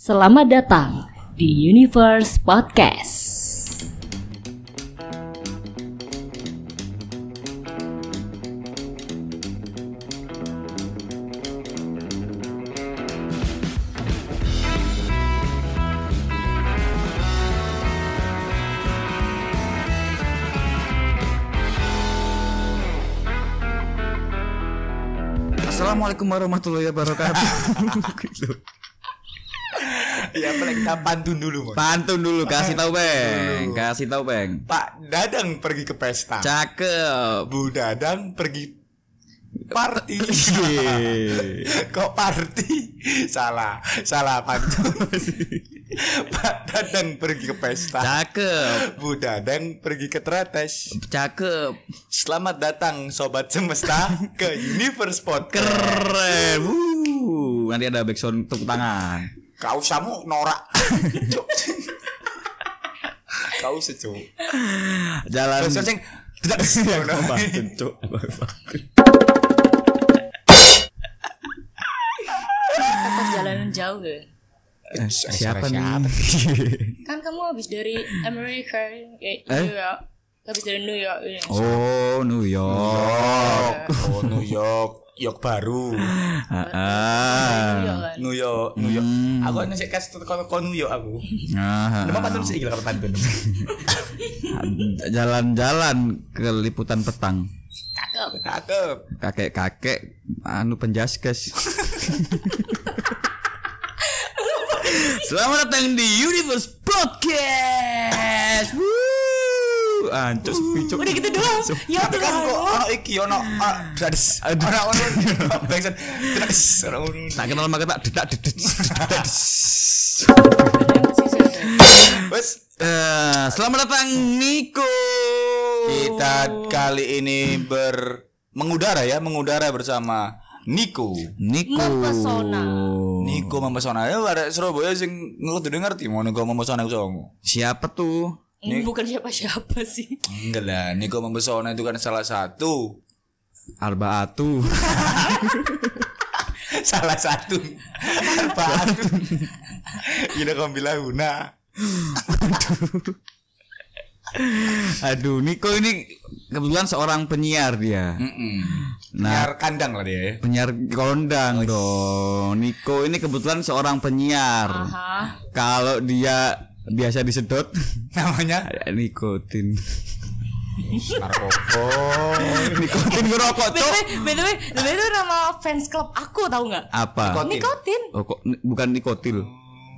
Selamat datang di Universe Podcast. Assalamualaikum warahmatullahi wabarakatuh. Ya apa kita pantun dulu Mon. Pantun dulu kasih tahu Beng. Kasih tahu Beng. Pak Dadang pergi ke pesta Cakep. Bu Dadang pergi party Kok party? Salah Salah pantun Pak Dadang pergi ke pesta Cakep. Bu Dadang pergi ke tretes Cakep. Selamat datang Sobat Semesta Ke Universe Podcast Keren. Wuh. Nanti ada backsound tepuk tangan. Kau samu norak. Kau secu Jalan. Terus sing Pantun, Cuk. Perjalanan jauh ya. Eh, Siapa nih? Kan kamu habis dari Amerika, eh, Eh? New York. Habis dari New York. ya. Oh, New York. Oh New York York baru Ah. New York. New York, York. Aku nasi kas kalau kalau New York aku. Ah. Nama pantun sih gila kalau pantun. Jalan-jalan ke liputan petang. Cakep. Cakep. kakek-kakek anu penjaskes. Selamat datang di Universe Podcast. Woo! Ancus picu. Udah gitu doang. Ya Tapi kan kok ono iki ono ah, dadis. Ono ono ono. Tak kenal maka tak dedak dedet. Wes Eh, selamat datang Niko. kita kali ini ber mengudara ya, mengudara bersama Niko. Niko. Mempesona. Niko mempesona. Ya ada Surabaya sing ngerti ngerti mau Niko mempesona iku sapa? Siapa tuh? Ini bukan siapa-siapa sih. Enggak lah, Niko mempesona itu kan salah satu Arbaatu. salah satu kamu bilang guna Aduh, Niko ini kebetulan seorang penyiar dia. nah kandang lah dia Penyiar kondang dong. Niko ini kebetulan seorang penyiar. Kalau dia biasa disedot namanya nikotin. narkoba nikotin ngerokok, Cok. BTW, BTW, itu nama fans club aku tahu nggak? Apa? Nikotin. Nikotin. Oh, kok bukan nikotil.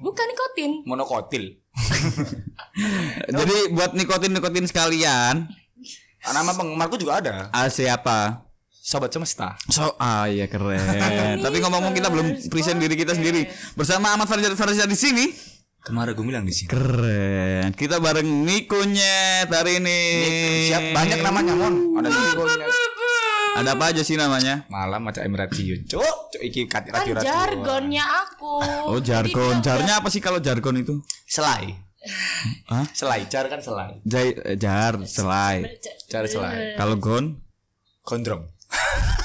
Bukan nikotin. monokotil Jadi buat nikotin-nikotin sekalian, nama penggemarku juga ada ah, siapa? sobat semesta So, ah iya keren. Tapi ngomong-ngomong kita belum present diri kita sendiri. Bersama Ahmad Farizal Farizal di sini. Kemarin gue bilang di sini Keren. Kita bareng Nikonya hari ini. siap banyak namanya mon ada Niko Ada apa aja sih namanya? malam macam Emirat Radio cuk cuk iki kat Kan radio radio jargonnya aku. Oh jargon. Jarnya apa sih kalau jargon itu? selai Hah? selai jar kan selai Jai, eh, jar, selai. jar selai Kalau gon? gondrong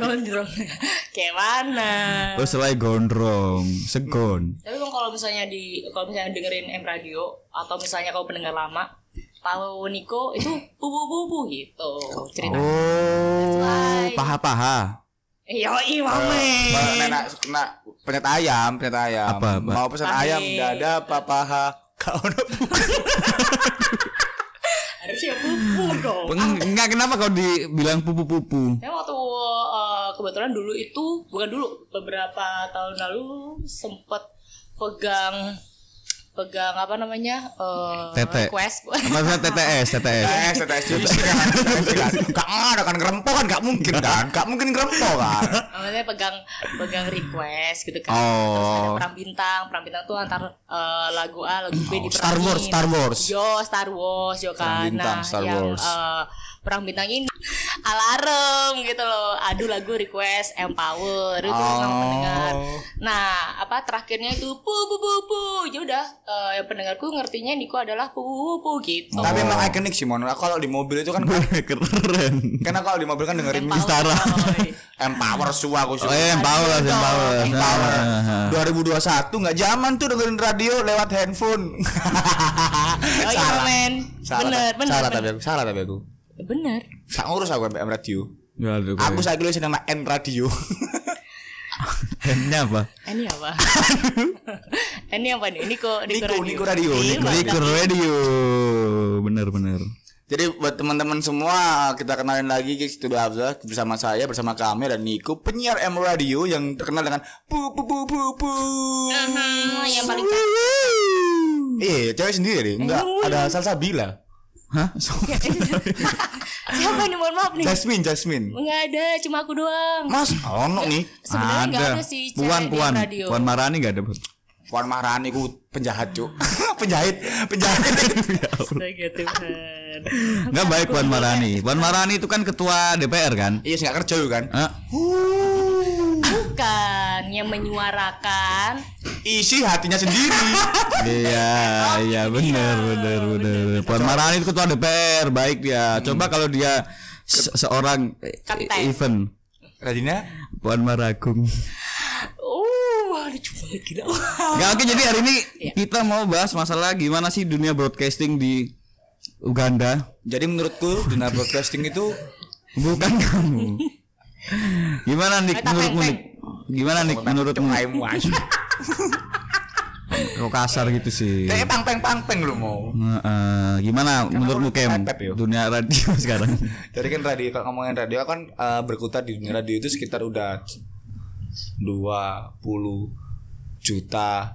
Gondrong. Kayak mana? Oh selai gondrong, segon. Tapi kan kalau misalnya di kalau misalnya dengerin M Radio atau misalnya kau pendengar lama, tahu Niko itu pupu-pupu gitu cerita. Oh, paha-paha. Yo mame. Nah, nak nak penyet ayam, penyet ayam. Apa, apa? Mau pesan Pahe. ayam, dada, papaha. Kau Harusnya pupu dong. Enggak kenapa kau dibilang pupu-pupu? Ya waktu eh, kebetulan dulu itu bukan dulu beberapa tahun lalu sempat pegang pegang apa namanya eh, Tete. request Maksudnya TTS, TTS. Eh, setelah itu Gak ada kan ngerempoh kan gak mungkin kan Gak mungkin ngerempoh kan namanya pegang pegang request gitu kan Oh. terus ada perang bintang perang bintang tuh antar eh, lagu A lagu B di Star Wars, Star Wars. yo Star Wars yo kan bintang, nah Star yang Wars. eh, perang bintang ini alarm gitu loh adu lagu request empower itu Oh. pendengar nah apa terakhirnya itu pu pu pu pu ya udah eh, yang pendengarku ngertinya Niko adalah pu pu pu gitu Tapi emang ikonik sih Mon. Kalau di mobil itu kan Keren. karena kalau di mobil kan dengerin Empower, Istara. coy. Empower su aku su. Oh iya, Empower, Empower. Empower. Nah, 2021 nggak zaman tuh dengerin radio lewat handphone. oh iya men Salah, bener bener salah tapi aku, salah tapi aku. Bener Sak ngurus aku M radio. Ada Aku saya dulu seneng M radio. Handnya apa? ini apa ini apa nih Niko Niko, Niko Radio, Iya, Niko Radio. Bener bener. Jadi buat teman-teman semua kita kenalin lagi ke Studio Abza bersama saya bersama kami dan Niko penyiar M Radio yang terkenal dengan pu pu pu pu pu. Yang paling Iya, cewek sendiri, enggak ada Salsabila. Hah? Siapa nih mohon maaf nih Jasmine, Jasmine. nggak ada cuma aku doang Mas, ono nih. sebenarnya nggak ada sih Puan Puan. radio Puan Marani nggak ada. Puan Maharani ku penjahat, Cuk. penjahit, penjahit. Astaga Tuhan Nggak baik Puan Marani. Puan Marani itu kan ketua DPR kan? iya, sih nggak kerja kan. Hah? bukan yang menyuarakan Isi hatinya sendiri. Iya, iya bener, bener, bener. Puan Marani itu ketua DPR, baik dia. Coba kalau dia se- seorang Kapten. event Radina, Iya. Puan Maragung. Uh lucu banget gila Nggak, oke jadi hari ini Iya. kita mau bahas masalah gimana sih dunia broadcasting di Uganda. jadi menurutku dunia broadcasting itu Bukan kamu. Gimana nih tapeng, menurutmu nih? Gimana nih menurutmu? Kok kasar gitu sih? Kayak pang peng pang peng lu mau. Eh, gimana menurutmu Kem dunia radio sekarang? Jadi kan radio kalau ngomongin radio kan eh, berkutat di dunia radio itu sekitar udah 20 juta.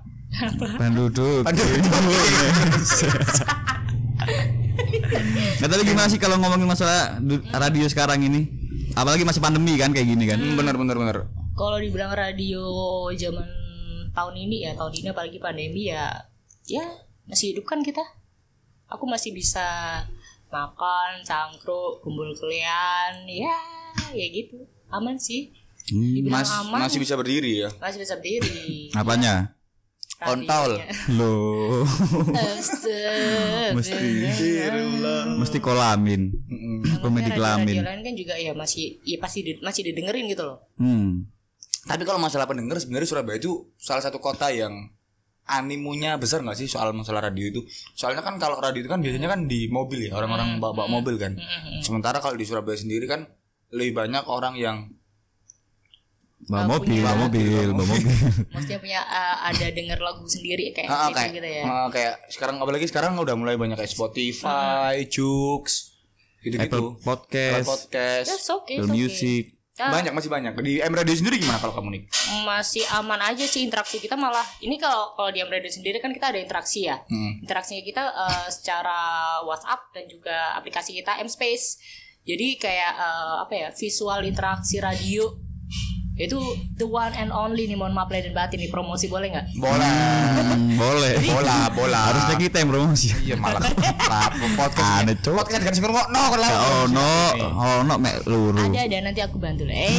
Penduduk. Nah tapi gimana sih kalau ngomongin masalah du- radio sekarang ini? Apalagi masih pandemi kan kayak gini kan? Hmm, bener bener bener. kalau dibilang radio zaman tahun ini ya tahun ini apalagi pandemi ya ya masih hidup kan kita? Aku masih bisa makan cangkruk kumpul kelian ya ya gitu. Aman sih dibilang Mas, aman masih bisa berdiri ya. masih bisa berdiri Apanya? Kontol. Loh, mesti mesti kolamin. Komedi kelamin. radio lain kan juga ya masih ya pasti di- masih didengerin gitu loh Hmm. Tapi kalau masalah pendengar sebenarnya Surabaya itu salah satu kota yang animunya besar nggak sih soal masalah radio itu? Soalnya kan kalau radio itu kan biasanya kan di mobil ya orang-orang bawa, bawa mobil kan. Sementara kalau di Surabaya sendiri kan lebih banyak orang yang Bawa mobil, bawa mobil, bawa mobil. maksudnya punya uh, ada denger lagu sendiri kayak Ah, gitu, kayak gitu ya ah, kayak sekarang apalagi sekarang udah mulai banyak kayak Spotify, Joox, gitu-gitu. Apple Podcast, podcast. That's okay, Apple okay. Music. Ah, Banyak masih banyak. Di M Radio sendiri gimana kalau kamu nih? masih aman aja sih interaksi kita malah ini kalau kalau di Radio sendiri kan kita ada interaksi ya Hmm. interaksinya kita eh, secara WhatsApp dan juga aplikasi kita M Space jadi kayak eh, apa ya visual interaksi radio itu the one and only nih mohon maaf lahir dan batin nih promosi boleh nggak Bola, Hmm, boleh. bola, bola. Harusnya kita yang promosi. Iya malah apa podcast Aneh, Cuk. podcast kan sing ngrungokno kok lah. Oh no, oh no, mek luru. ada ada nanti aku bantu lah eh.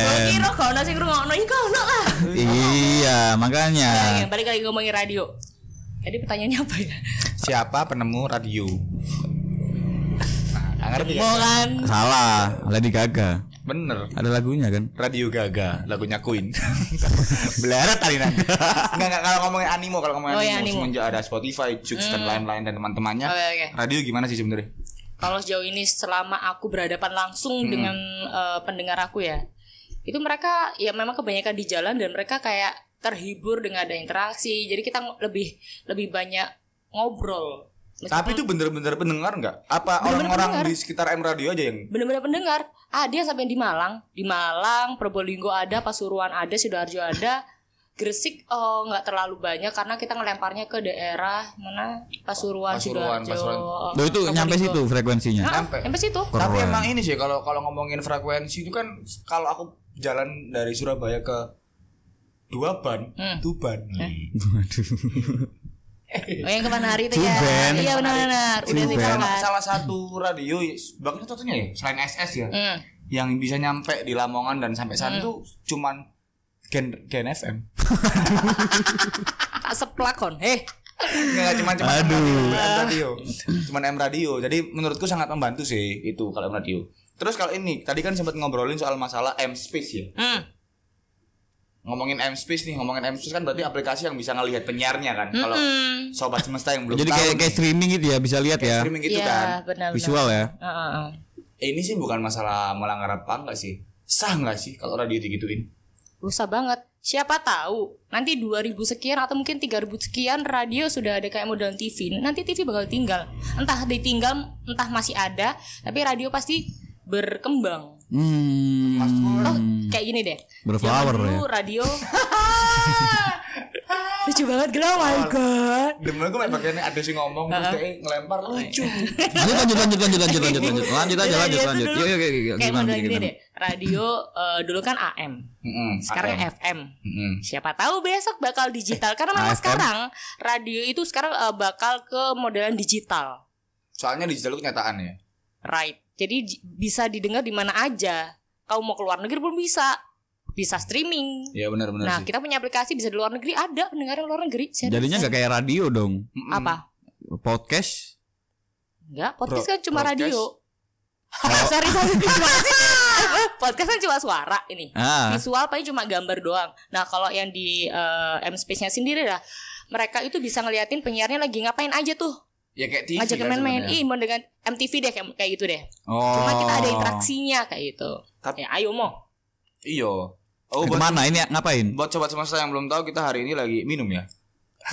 Kalau kira kau nasi ngrungokno iki kau lah Iya, makanya. Balik lagi ngomongin radio Tadi pertanyaannya apa ya? Siapa penemu radio? Nah, ngerti kan? Kan? Salah, Lady Gaga. Bener. Ada lagunya kan? Radio Gaga, lagunya Queen. Belarat tadi nanti. Enggak enggak kalau ngomongin animo, kalau ngomongin Oh, iya, animo, animo. semenjak ada Spotify, Joox dan lain-lain dan teman-temannya. Oke, oke. Radio gimana sih sebenarnya? Kalau sejauh ini selama aku berhadapan langsung dengan eh, pendengar aku ya Itu mereka ya memang kebanyakan di jalan dan mereka kayak terhibur dengan ada interaksi Jadi kita lebih lebih banyak ngobrol Meskipun Tapi itu bener-bener pendengar nggak? Apa Bener-bener orang-orang di sekitar M Radio aja yang benar-benar pendengar Ada yang sampai di Malang Di Malang, Probolinggo ada, Pasuruan ada, Sidoarjo ada Gresik oh, nggak terlalu banyak karena kita ngelemparnya ke daerah mana Pasuruan, Pasuruan, Sidoarjo. Pasuruan. Loh itu nyampe Probolinggo. situ frekuensinya. Nah, Nyampe. sampai situ. Tapi Keren. emang ini sih kalau kalau ngomongin frekuensi itu kan kalau aku jalan dari Surabaya ke dua ban, Hmm. Tuban. Waduh. Oh yang ke mana hari itu ya? Iya benar-benar. Udah sih salah, kan. salah satu radio bahkan satunya ya selain SS ya Hmm. yang bisa nyampe di Lamongan dan sampai sana tuh cuman Gen Gen FM Tak seplakon. Eh, Nggak cuma cuma M Aduh. radio, M radio. Cuman M radio. Jadi menurutku sangat membantu sih itu kalau M radio. Terus kalau ini tadi kan sempat ngobrolin soal masalah M Space ya. hmm. Ngomongin M Space nih, ngomongin M Space kan berarti aplikasi yang bisa ngelihat penyiarnya kan. Kalau Hmm. sobat semesta yang belum Jadi tahu kayak kayak streaming gitu ya, bisa lihat ya. streaming gitu Iya, kan. benar-benar. Visual ya. Heeh, heeh. Eh, ini sih bukan masalah melanggar apa enggak sih? Sah enggak sih kalau radio digituin? Rusak banget. Siapa tahu nanti 2000 sekian atau mungkin 3000 sekian radio sudah ada kayak model TV. Nanti TV bakal tinggal. Entah ditinggal, entah masih ada, tapi radio pasti berkembang. Hmm. Oh, kayak gini deh. Berflower Zaman dulu ya. radio. Lucu banget gila, oh my god. Demen gue main bagiannya ada sih ngomong terus dia ngelempar lucu. Lanjut lanjut lanjut lanjut lanjut lanjut lanjut lanjut aja lanjut lanjut. Yuk yuk yuk Kayak gimana model gini deh. Radio eh, dulu kan AM, sekarang AM. FM. Siapa tahu besok bakal digital karena memang sekarang radio itu sekarang eh, bakal ke modelan digital. Soalnya digital itu kenyataan ya. Right. Jadi bisa didengar di mana aja. Kau mau keluar negeri pun bisa. Bisa streaming. Iya benar-benar Nah, sih. kita punya aplikasi bisa di luar negeri ada pendengar yang luar negeri. Serius. Jadinya nggak kayak radio dong. Apa? Podcast. Enggak, podcast Bro- kan cuma broadcast. radio. sorry, sorry. Gimana sih? podcast kan cuma suara ini. Ah. Visual paling cuma gambar doang. Nah, kalau yang di eh, M Space-nya sendiri lah, mereka itu bisa ngeliatin penyiarnya lagi ngapain aja tuh. Ya kayak TV Ngajakin kan main-main. Ih, mau dengan MTV deh kayak, kayak gitu deh. Oh. Cuma kita ada interaksinya kayak gitu. Tapi- Ya, ayo mau. Iya. Oh, buat, Ke mana ini ngapain? buat sobat semesta yang belum tahu kita hari ini lagi minum ya.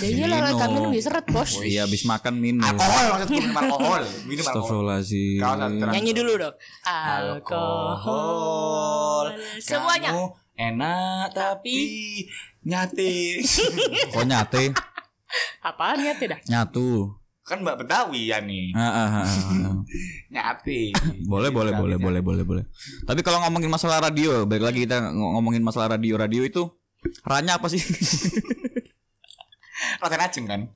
Ya iyalah minum. kami minum ya seret, Bos. Iya, habis makan minum. Alkohol maksudku minum alkohol. Minum alkohol. Astagfirullahaladzim. Nyanyi dulu dong. Alkohol. Semuanya. Kamu enak tapi nyate. Kok nyate? Apaan ya tidak? Nyatu. Kan Mbak Betawi ya nih. Ah, ah, ah, ah. Nyate. boleh boleh boleh boleh boleh boleh. Tapi kalau ngomongin masalah radio, balik lagi kita ng- ngomongin masalah radio radio itu ranya apa sih? Raten Ajeng kan?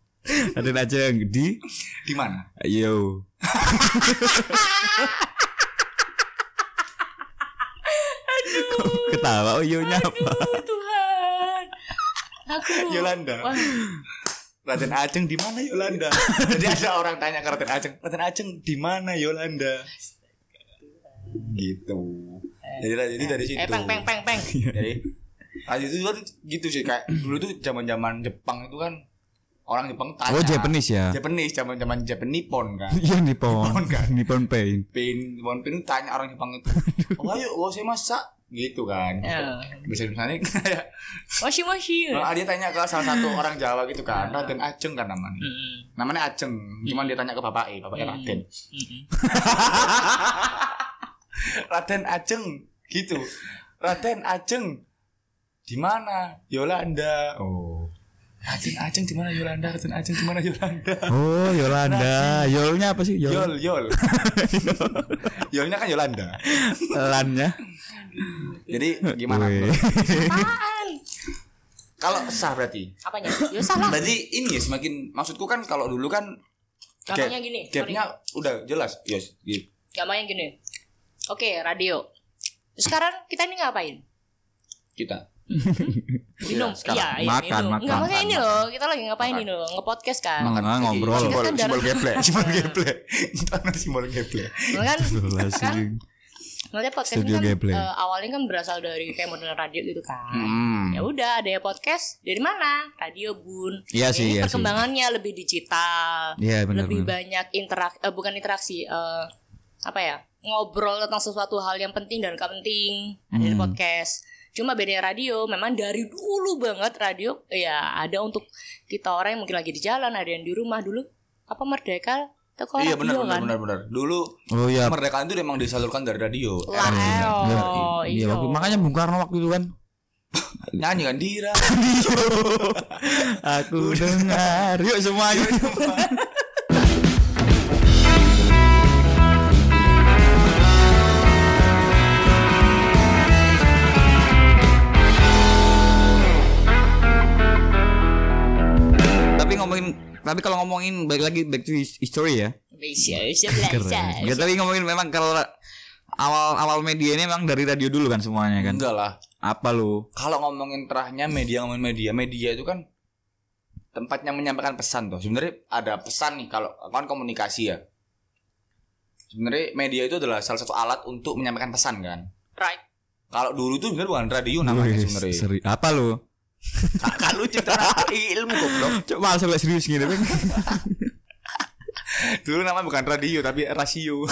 Ada aja di Di mana? Yo. Ketawa oh yonya apa? Oh, Tuhan. Aku. Yolanda. Wah, Raden Ajeng di mana Yolanda? Jadi ada orang tanya ke Raden Ajeng, Raden Ajeng di mana Yolanda? Gitu. Jadi jadi dari situ. eh peng peng peng peng. Jadi ah, itu kan gitu sih kayak dulu tuh zaman-zaman Jepang itu kan orang Jepang tanya. Oh Japanese ya? Japanese zaman-zaman Japan Nippon kan. Iya Nippon. Nippon kan? Nippon Paint. Pin, Nippon Pin tanya orang Jepang itu. Oh ayo, oh saya masak gitu kan. Ya. Bisa misalnya kayak Moshi moshi. Ah, dia tanya ke salah satu orang Jawa gitu kan, Raden Ajeng kan namanya. Mm-mm. Namanya Ajeng, cuman dia tanya ke bapaknya, bapaknya Raden. Mm-mm. Raden Ajeng gitu. Raden Ajeng di mana? Yolanda. Oh. Raden Ajeng di mana Yolanda? Raden Ajeng di mana Yolanda? Oh Yolanda. Yolnya apa sih? Yol, Yol. Yolnya kan Yolanda. Lannya. Jadi gimana? Apaan? Kalau sah berarti. Apanya? Ya salah. Berarti ini ya semakin maksudku kan kalau dulu kan Gampangnya gap- gini. Gapnya udah jelas. Yes, gitu. Gampangnya gini. Oke, radio. Sekarang kita ini ngapain? Kita. Minum. Iya, sekarang. Iya, iya, Makan, minum. makan, maksudnya makan, ini loh. Kita lagi ngapain Makan. ini loh? Nge-podcast kan. Ah, ngobrol. Simbol, Kita kan simbol geplek, simbol geplek. Itu ada simbol geplek. Kan, kan. Maksudnya podcast ini Studio kan gameplay. eh, awalnya kan berasal dari kayak model radio gitu kan. Hmm. Ya udah ada ya podcast dari mana? Radio Bun. Iya sih, Ini iya sih. perkembangannya lebih digital. Iya benar lebih benar. banyak interak eh, bukan interaksi eh, apa ya? Ngobrol tentang sesuatu hal yang penting dan gak penting ada di Hmm. podcast. Cuma bedanya radio memang dari dulu banget radio ya ada untuk kita orang yang mungkin lagi di jalan, ada yang di rumah dulu. Apa Merdeka? Toko Iya radio benar benar kan? benar benar. Dulu Oh iya. kemerdekaan itu memang disalurkan dari radio. Lah, Eh, oh, Iya, iya. waktu- makanya Bung Karno waktu itu kan nyanyi kan Dira. Aku dengar Yuk semuanya ngomongin tapi kalau ngomongin balik lagi back to his- history ya. Bisa, bisa Keren. belajar. Nggak, tapi ngomongin memang kalau awal awal media ini memang dari radio dulu kan semuanya kan. Enggak lah. Apa lu? Kalau ngomongin terahnya media ngomongin media, media itu kan tempatnya menyampaikan pesan tuh. Sebenarnya ada pesan nih kalau kan komunikasi ya. Sebenarnya media itu adalah salah satu alat untuk menyampaikan pesan kan. Right. Kalau dulu tuh sebenarnya bukan radio namanya sebenarnya. seri. Apa lu? Kakak lu cerita ilmu goblok. Coba lihat serius gini. Bang. Dulu namanya bukan radio tapi rasio.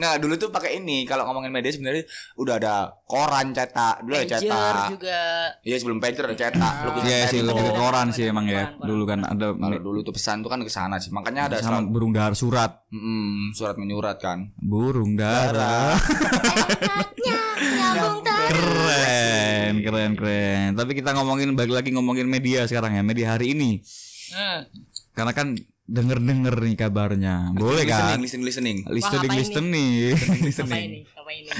nah, dulu tuh pakai ini kalau ngomongin media sebenarnya udah ada koran cetak, dulu ada cetak. juga. Iya sebelum pager ada cetak. Lukisan Iya sih lebih ke koran sih emang ya. Dulu kan ada Kalau dulu tuh pesan tuh kan ke sana sih. Makanya ada sama burung dahar surat. Mm, surat menyurat kan. Burung dara. Nyambung Keren, keren, keren. Tapi kita ngomongin balik lagi ngomongin media sekarang ya, media hari ini. Hmm. Karena kan denger-denger nih kabarnya. Boleh kan? Listening, listening, listening. Listening, ngapain listening. Apa ini? Apa ini?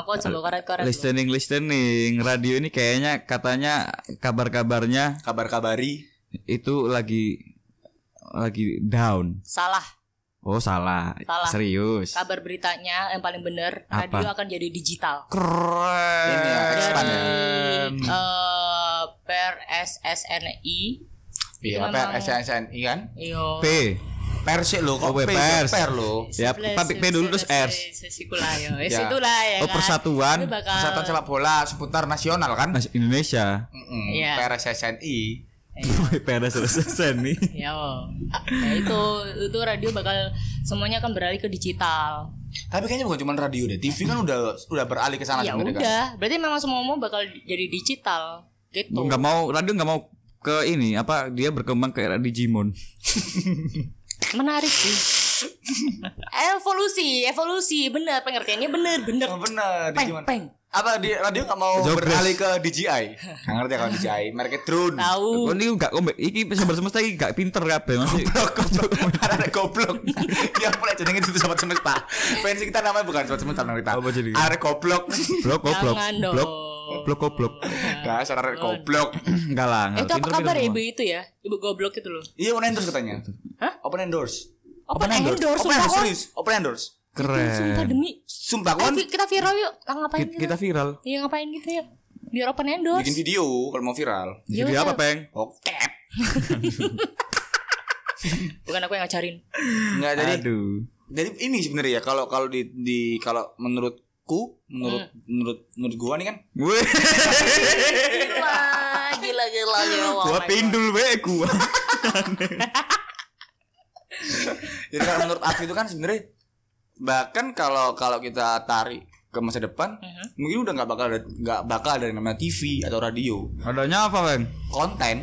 Aku coba koret-koret. dulu. listening, listening. Radio ini kayaknya katanya kabar-kabarnya Kabar-kabari. itu lagi lagi down. Salah. Oh salah, Salah. serius. Kabar beritanya yang paling benar, Apa? radio akan jadi digital. Keren. Dari eh per SSNI. Iya, memang- SNI kan? Iyo. P. Persik lo, kok Oh, P, pers. per lo. Ya, P, P dulu terus R. Sesikulah ya. Wes Ya. itulah ya Oh, kan. persatuan. Persatuan sepak bola seputar nasional kan? Mas Indonesia. Mm-mm, Iya. PRSSNI. Peres selesai nih. Ya, itu itu radio bakal semuanya akan beralih ke digital. Tapi kayaknya bukan cuma radio deh. TV kan udah udah beralih ke sana ya sebenarnya kan. udah, berarti memang semua mau bakal jadi digital gitu. Nggak mau radio nggak mau ke ini apa dia berkembang ke era Digimon. Menarik sih. evolusi, evolusi, bener pengertiannya bener, bener. Oh, bener, Peng, Digimon. peng. Apa di radio nggak mau Jogres. beralih ke DJI? Nggak ngerti ya kalau DJI, mereknya drone. Tahu. Oh, ini gak kombe iki sobat semesta iki gak pinter kabeh masih. Goblok, ada goblok. Dia mulai jenengin itu sobat semesta. Fans kita namanya bukan sobat semesta kita. Apa jadi? Ada goblok. Blok goblok. Jangan dong. Blok blok goblok. Dasar arek goblok. Enggak lah, enggak. itu apa kabar ya ibu itu ya? Ibu goblok itu loh. Iya, open endorse katanya. Hah? Open endorse. Open endorse, Open sumpah, endorse serius. Open endorse. Sumpah Keren. demi. Sumpah Ayo, kon vi- kita viral yuk. Ah, ngapain Kita, kita? viral. Iya ngapain gitu ya? Biar open endorse. bikin video kalau mau viral. Jadi udah. apa, Peng? Oke. Bukan aku yang ngajarin. Enggak jadi Aduh. jadi ini sebenarnya ya kalau kalau di di kalau menurutku menurut Hmm. menurut menurut gua nih kan gila gila gila. Oh gua pindul be gua. jadi kalau menurut aku itu kan sebenarnya bahkan kalau kalau kita tarik ke masa depan Mhm. mungkin udah nggak bakal ada nggak bakal ada yang namanya TV atau radio Adanya apa, Peng? konten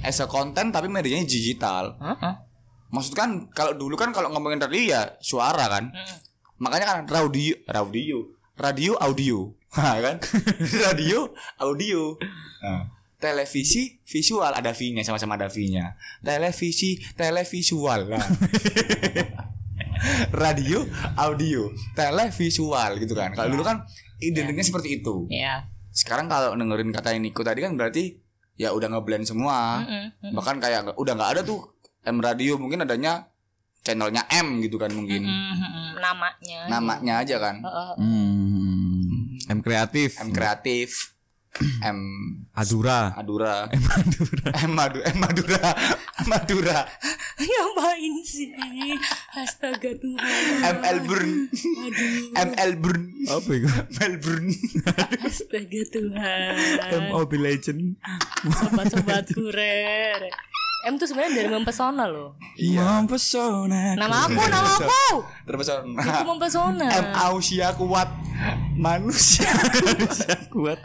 as a konten tapi medianya digital. Hah? maksud kan kalau dulu kan kalau ngomongin radio ya suara kan Mm-mm. makanya kan radio radio radio audio. Nah, kan? Radio audio. Nah, televisi visual. Ada V-nya sama-sama ada V-nya. Televisi televisual. Lah radio audio. Televisual gitu kan. Kalau dulu kan identiknya seperti itu. Iya. sekarang kalau dengerin kata Niko tadi kan berarti ya udah ngeblend semua. Mm-mm. bahkan kayak udah nggak ada tuh M radio mungkin adanya channelnya M gitu kan mungkin. Mm-mm. Namanya. namanya aja kan. Heeh. Hmm. M kreatif. M kreatif M Adura. Adura M Madura M Madu M Madura Madura Ngapain sih? Astaga Tuhan. M Elburn. M Elburn Apa itu? Melbourne Astaga Tuhan. Mobile Legend. Sobat-sobatku re. M tuh sebenarnya dari mempesona loh. Iya. Mempesona. Nama aku, nama aku. terpesona Itu mempesona. M Ausia kuat manusia kuat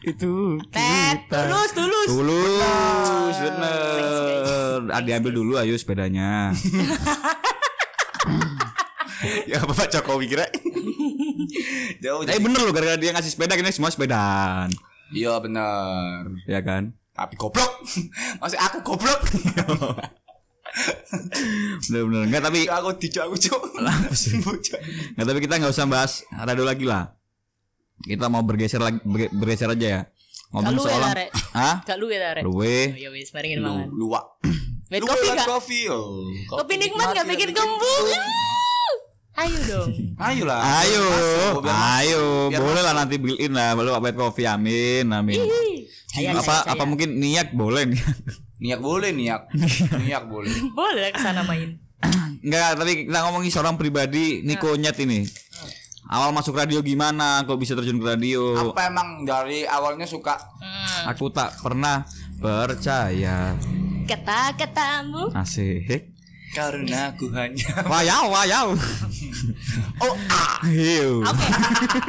itu Tet, kita. tulus, tulus. Tulus, bener. Ah, diambil dulu ayo sepedanya. ya Bapak Jokowi kira jauh Eh bener loh gara-gara dia ngasih sepeda ini semua sepedaan. iya benar Ya kan? Tapi goblok masih aku goblok Bener-bener enggak tapi aku dijak aku cok Bocah. enggak tapi kita nggak usah bahas radio lagi lah. Kita mau bergeser lagi berge- bergeser aja ya. Ngomong Gak lu soal. Hah? Gak lu ya, Rek. Luwe. Ya wis, mari kita mangan. luwak Bad Lu coffee bad nggak? coffee. Oh, Kopi nikmat nggak bikin kembung. Ayo dong. Ayo lah. Ayo, ayo, boleh lah nanti beliin lah, boleh Bad Coffee, amin, amin. Saya, apa saya, apa saya. mungkin niat boleh nih? Niat boleh, niat. niat boleh. Boleh ke sana main. Enggak, tapi kita ngomongin seorang pribadi, Niko Nyet ini. Awal masuk radio gimana? Kok bisa terjun ke radio? Apa emang dari awalnya suka Hmm. Aku tak pernah percaya. Kata-katamu. Asik. Karena aku hanya Wayau, wayau. Oh, ah. Hiu. Oke.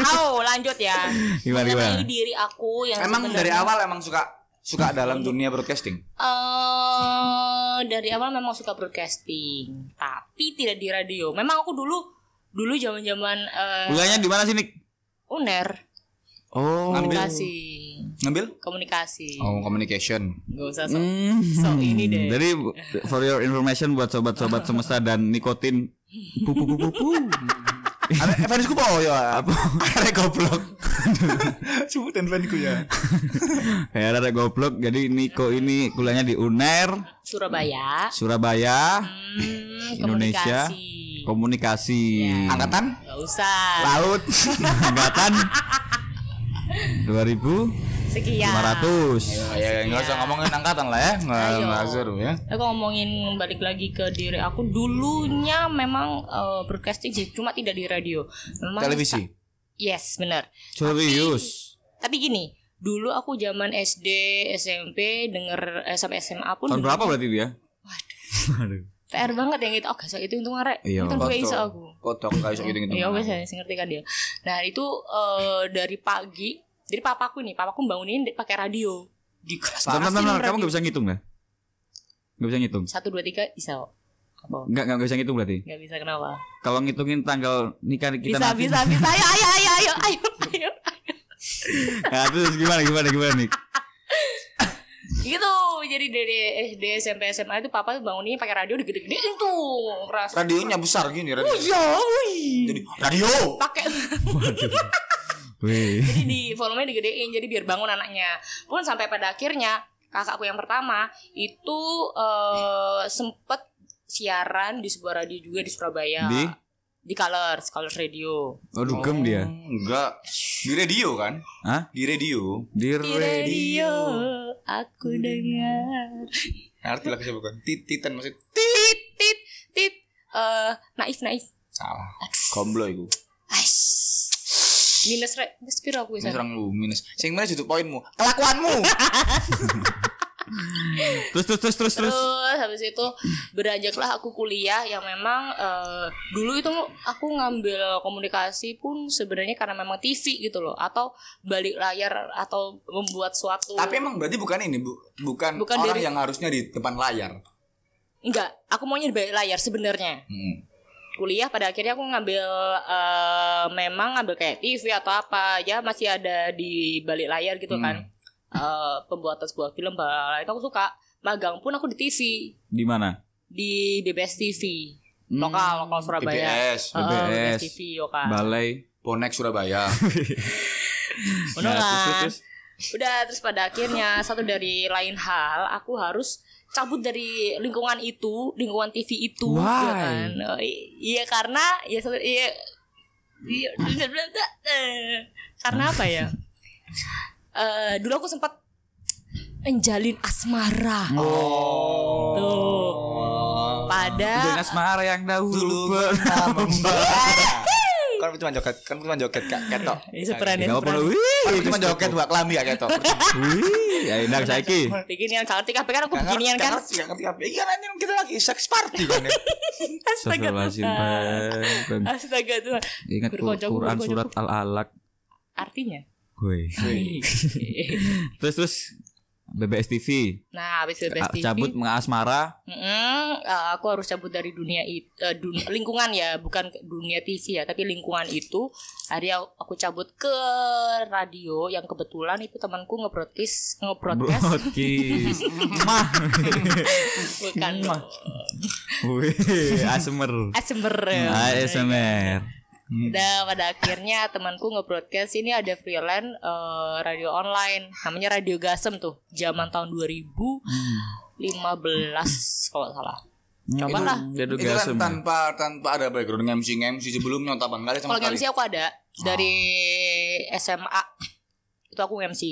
Oh, lanjut ya. Gimana, gimana? diri aku yang emang sebenarnya- dari awal emang suka suka dalam dunia broadcasting. eh dari awal memang suka broadcasting, tapi tidak di radio. Memang aku dulu dulu zaman-zaman eh, Kuliahnya di mana sih, Nik? uner Oh. komunikasi Ngambil? komunikasi Oh, communication. nggak usah so, Hmm. so ini deh Jadi for your information buat sobat-sobat semesta dan nikotin pupu pupu pupu. Fansku po ya. Apa? Ada goblok. Sebutin fansku ya. Ya ada goblok. Jadi Niko ini kuliahnya di UNER Surabaya Surabaya hmm, Indonesia komunikasi komunikasi Angkatan nggak usah laut. angkatan 2500 sekian Ya, ya, enggak usah ngomongin angkatan lah ya. Enggak seru ya. Aku ngomongin balik lagi ke diri aku dulunya memang eh, broadcasting sih cuma tidak di radio memang Televisi. yes benar serius tapi gini dulu aku zaman SD SMP denger eh, sampai SMA pun tahun dulu berapa berarti dia Waduh. PR banget yang gitu oh gak itu untung arek Iya. itu gue iso aku Foto enggak iso gitu gitu. ya wes saya ngerti kan dia nah itu eh, dari pagi jadi papaku nih papaku bangunin di- pakai radio. Di kelas Bentar, bentar, kamu gak bisa ngitung lah Gak bisa ngitung? Satu dua tiga bisa kok. apa? Enggak, enggak bisa ngitung berarti? Nggak bisa kenapa? Kalau ngitungin tanggal nikah kita bisa nanti bisa bisa. Ayo ayo ayo ayo ayo ayo. Nah terus gimana, gimana, gimana nih? Gitu. Jadi dari SD SMP SMA itu papa tuh bangunin pakai radio digede-gedein tuh. Keras Radionya besar gini radio. ya wih. Jadi radio. pakai Wih jadi di volumenya digedein jadi biar bangun anaknya pun sampai pada akhirnya kakakku yang pertama itu eh, sempet siaran di sebuah radio juga di Surabaya Di? di Colors Colors Radio Waduh gem dia Enggak. Di radio kan? Hah? Di radio. Di di radio aku dengar Ngerti lah siapa bukan? Tititan maksud. tit tit tit eh naif naif Salah. Gomblo iku. Ais. Minus rek minus piro aku bisa serang lu minus. Sing minus itu poinmu. Kelakuanmu. Terus, terus, terus, terus, terus habis itu beranjaklah aku kuliah yang memang eh, dulu itu aku ngambil komunikasi pun sebenarnya karena memang TV gitu loh atau balik layar atau membuat suatu Tapi emang berarti bukan ini, Bu. Bukan, Bukan orang dari- yang harusnya di depan layar. enggak aku maunya di balik layar sebenarnya Hmm. Kuliah pada akhirnya aku ngambil eh, memang ngambil kayak TV atau apa ya masih ada di balik layar gitu kan. Eh, pembuatan sebuah film bla itu aku suka. Magang pun aku di TV Di mana? di BBS TV lokal lokal Surabaya. BBS, Heeh, BBS. TV lokal Balai. Bonek Surabaya. udah Nah, kan terus, terus, udah terus pada akhirnya satu dari lain hal aku harus cabut dari lingkungan itu lingkungan TV itu Why? ya kan Oh, iya karena ya iya iya karena apa ya Eh, dulu aku sempat menjalin asmara Oh. tuh pada asmara yang dahulu Dulu pernah membara. Kan cuma joget, kan cuma joget kak ketok. ini seperan ini seperan. Wih Kan cuma joget buat kelambi kak ketok. Wih Ya enak saiki. Beginian kan kan aku beginian kan? ngerti. Iya kan ini kita lagi sex party kan ya. astaga astaga Tuhan. Ingat Quran surat Al-Alaq. Artinya? Gue Terus terus BBS TV nah habis BBS TV Cabut mengasmara Mm-mm, eh, aku harus cabut dari dunia itu lingkungan ya bukan dunia TV ya tapi lingkungan itu. Akhirnya aku cabut ke radio yang kebetulan itu temanku nge-broadcast nge-broadcast. Broadcast. Mah. Bukan. Wih Asmer ASMR ASMR Udah pada akhirnya temanku nge-broadcast ini ada freelance eh, radio online namanya Radio Gasem tuh zaman tahun 2000 15 kalau salah. Hmm, Coba itu lah. Jadu Itu kan gasem. tanpa tanpa ada background MC MC sebelumnya tak bang, nggak ada sama Kalau sekali. MC aku ada dari SMA. Itu aku MC.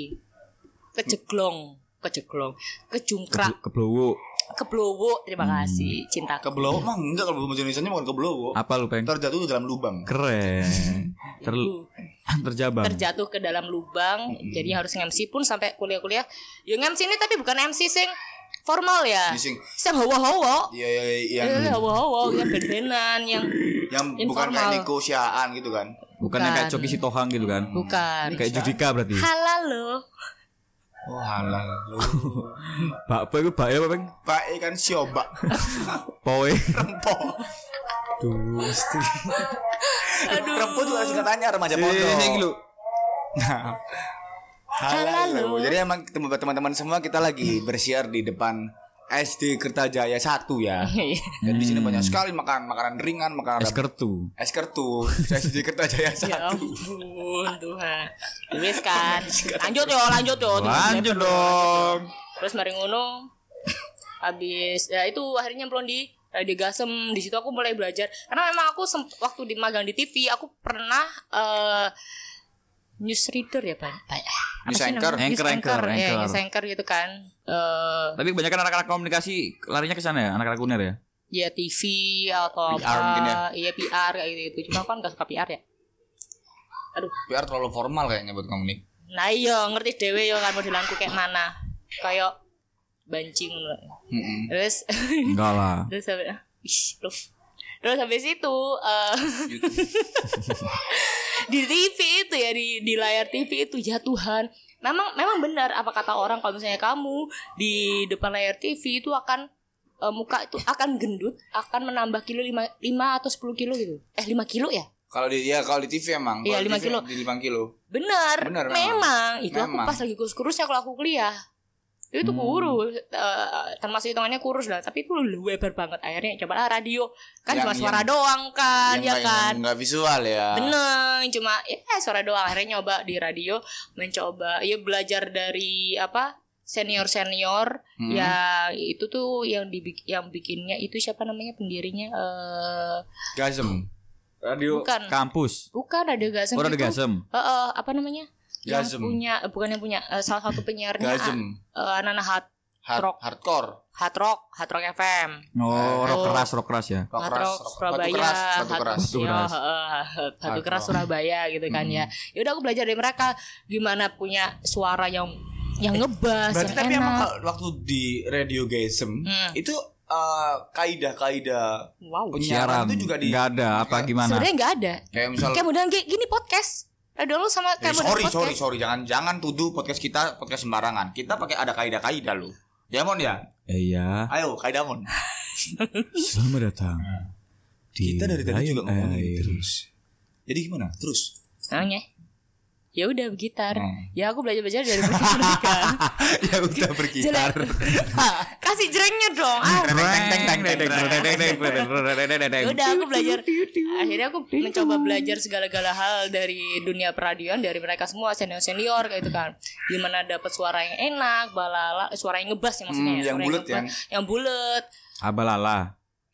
Kejeglong, kejeglong, kejungkrak, Keblowo. Keblowo. Terima Hmm. kasih, cinta. Kebelowo mah enggak kalau bahasa Indonesia bukan kebelowo. Apa lu peng? Terjatuh ke dalam lubang. Keren. Ter terjabang. terjatuh ke dalam lubang jadi harus MC pun sampai kuliah-kuliah ya MC ini tapi bukan MC sing formal ya Sing- sing hawa-hawa Iya iya iya, yang ya hawa-hawa yang ben-benan yang yang bukan kayak negosiaan gitu kan. Bukannya kayak Bukan. Coki Sitohang gitu kan? bukan Kayak Judika berarti. halal loh Oh halal. Bakpo itu bak ya apa peng? Pak kan sioba. Poe. Rempo. Duh, aduh Rempo juga singkatannya remaja pondok. Sing lu. Nah. Halal. Jadi emang tem- teman-teman semua kita lagi bersiar di depan SD Kertajaya 1 ya. Dan di sini banyak sekali makan makanan ringan, makanan Es kertu. es kertu. SD Kertajaya 1. ya ampun Tuhan Wis kan lanjut yo lanjut yo Lanjut dong. terus mari ngono habis ya itu akhirnya nyemplung di Radio Gasem di situ aku mulai belajar karena memang aku waktu di magang di TV aku pernah eh news reader ya pak Pak, apa News anchor. Anchor, anchor, anchor, ya anchor. news anchor gitu kan eh Tapi kebanyakan anak-anak komunikasi larinya ke sana ya, anak-anak kuner ya. ya TV atau PR mungkin ya? apa iya PR kayak gitu, gitu cuma kan gak suka PR ya aduh PR terlalu formal kayaknya buat kamu nih. nah iya ngerti dewe yo kan modelanku kayak mana kayak bancing loh. Mm-mm. terus Enggak lah. terus sampai Ish, loh. Terus habis itu eh, di TV itu ya di di layar TV itu ya Tuhan memang memang benar apa kata orang kalau misalnya kamu di depan layar TV itu akan eh, muka itu akan gendut akan menambah kilo 5, 5 atau 10 kilo gitu eh 5 kilo ya Kalau di ya kalau di TV emang. Iya, Kalau di lima TV kilo. Di 5 kilo. benar Benar, memang. memang itu aku Memang. pas lagi kurus-kurusnya kalau aku kuliah itu Hmm. kurus eh, termasuk hitungannya kurus lah tapi itu lebar banget akhirnya coba radio kan Yang- cuma suara yang- doang kan Yang ya kayak kan nggak visual ya. bener cuma ya suara doang akhirnya nyoba di radio mencoba ya belajar dari apa senior senior Hmm. ya itu tuh yang dibik yang bikinnya itu siapa namanya pendirinya eh Gasem. Radio Bukan. kampus. bukan radio gasem Oh, Radio itu. Gasem. Eh, eh, apa namanya yang Gasem. punya eh, bukan yang punya eh, salah satu penyiarnya Gasem. uh, anak hard Hard, rock. hardcore. hard rock hard rock FM Oh, rock Oh. keras, rock keras ya. Rock Hard keras, rock rock- Surabaya batu keras, batu hard- keras. Batu keras. heeh, batu Hard keras rock. Surabaya gitu kan ya ya udah aku belajar dari mereka gimana punya suara yang yang ngebas Berarti yang tapi enak emang kalau waktu di Radio Gasem Hmm. itu eh, kaidah-kaidah wow penyiaran Siaran itu juga di nggak ada apa gimana? sebenarnya nggak ada kayak misal kayak kayak gini podcast ada lu sama Eh, kayak modern sorry podcast. sorry. Sorry jangan jangan tuduh podcast kita podcast sembarangan. Kita pakai ada kaidah-kaidah lo Diamond ya? Eh, Iya. ayo kaidah mon. Selamat datang. Di kita dari tadi juga ngomongin terus. Jadi gimana? Terus? Namanya ya udah bergitar Hmm. ya aku belajar belajar dari mereka ya udah bergitar kasih jrengnya dong ah Ya udah aku belajar akhirnya aku mencoba belajar segala-gala hal dari dunia peradian dari mereka semua senior senior kayak itu kan gimana dapat suara yang enak balala eh, suara yang ngebas ya maksudnya Hmm, ya, yang bulet ngebas, yang bulet Abalala.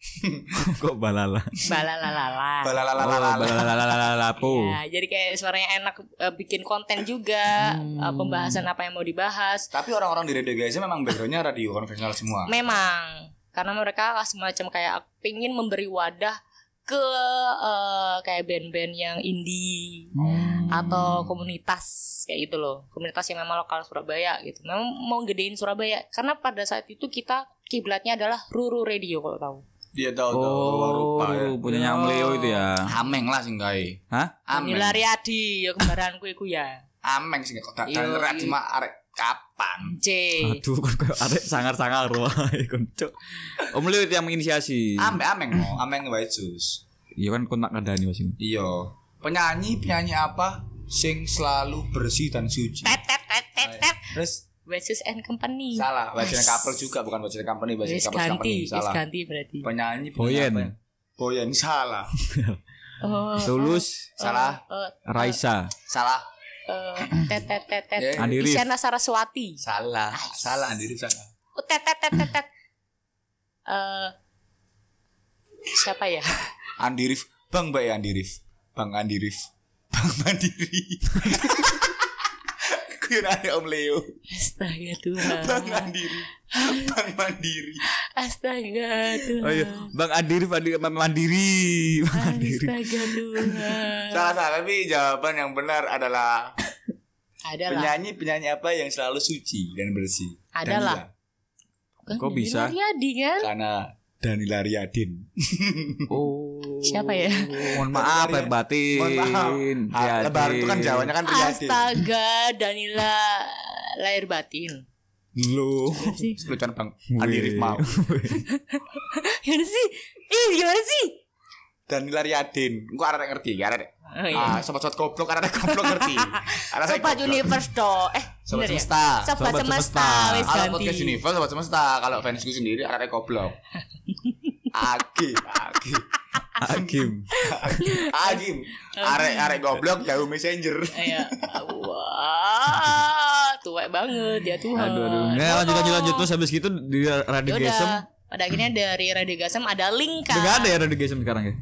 Kok balala? balalalala Oh, Balalalala. balalalalapo. ya jadi kayak suaranya enak eh, bikin konten juga Hmm. eh, pembahasan apa yang mau dibahas. Tapi orang-orang di Radio Gasem memang backgroundnya radio konvensional semua. Memang. Karena mereka semacam kayak pingin memberi wadah ke eh, kayak band-band yang indie atau komunitas kayak gitu loh. Komunitas yang memang lokal Surabaya gitu. Memang mau gedein Surabaya. Karena pada saat itu kita kiblatnya adalah Ruru Radio kalau tahu dia tahu tahu ruang rupa ya. Oh, Leo itu ya. ameng lah sih ngai Hah? ameng. Nila Riyadi ya kembaranku iku ya. Ameng sih kok dan iya. cuma arek kapan? C Aduh, kan kayak arek sangar-sangar wae konco. Om Leo itu yang menginisiasi. ameng ameng mau ameng wae jus. Iya kan kontak kadani Mas. iya. Penyanyi penyanyi apa? Sing selalu bersih dan suci. Tet tet tet tet tet. Terus Wessus and Company salah bacanya couple juga bukan bacanya company bacanya Wes couple ganti company salah ganti berarti penyanyi Boyen. apa ya? Boyen salah oh Tulus, salah eh, Raisa, salah eh, tet tet tet tet Ya. Andi Rif. Isyana Saraswati salah salah Andiri salah tet tet tet tet tet. Eh, siapa ya? Andi Rif, Bang Mbak ya Andi Rif. Bang Andi Rif. Bang Mandiri. Ada Om Leo. Astaga Tuhan. Bang Andi Rif. Bang Mandiri. Astaga Tuhan. Oh iya, Bang Adiri Mandiri. Mandiri. Mandiri. Astaga Tuhan. Salah salah tapi jawaban yang benar adalah Ada lah. penyanyi penyanyi apa yang selalu suci dan bersih. Ada lah. Danila. Kan Kok bisa? Kan? Karena Danila Riyadin. Oh. Siapa ya? Mohon maaf, Air Batin. Mohon maaf. Lebaran itu kan Jawanya kan Riyadin. Astaga Danila lahir batin. Lo. sih? Lucuan Bang Andi Rif mau. Gimana sih? Ih gimana sih? Danila Riyadin. Gua arek ngerti, arek. Oh, iya. Ah, sobat-sobat goblok arek goblok ngerti. Arek Sobat. Universe do. Eh, Sobat bener ya? Semesta. Sobat, Sobat semesta. Semesta. Kalau podcast Universe sobat semesta, kalau fansku sendiri arek goblok. Agi, Agi. Hakim. Agim. Arek arek goblok jauh messenger. Iya. Wah, tua banget ya Tuhan. Aduh, aduh. Nggak, lanjut, lanjut, lanjut. Terus habis gitu di Radio Ya Gesem. Pada akhirnya dari Radio Gasem ada link kan. Udah ada ya Radio Gesem sekarang ya?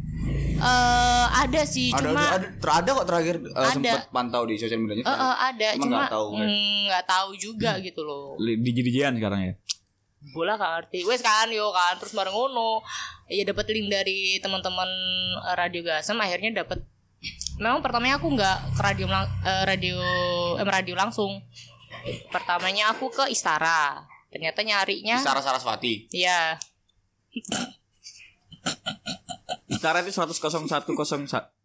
Eh, ada sih, Ada, cuma ada, ada, ada kok terakhir uh, Ada. sempat pantau di sosial medianya. Eh, eh, ada, Emang cuma nggak tahu, kan? mm, nggak tahu juga gitu loh. Di Jidijian sekarang ya? bola gak ngerti wes kan yo kan terus bareng ngono ya dapat link dari teman-teman eh, radio gasem akhirnya dapat memang pertamanya aku nggak ke radio lang- eh, radio em radio langsung pertamanya aku ke Istara ternyata nyarinya Sarah Saraswati. ya Istara itu 10101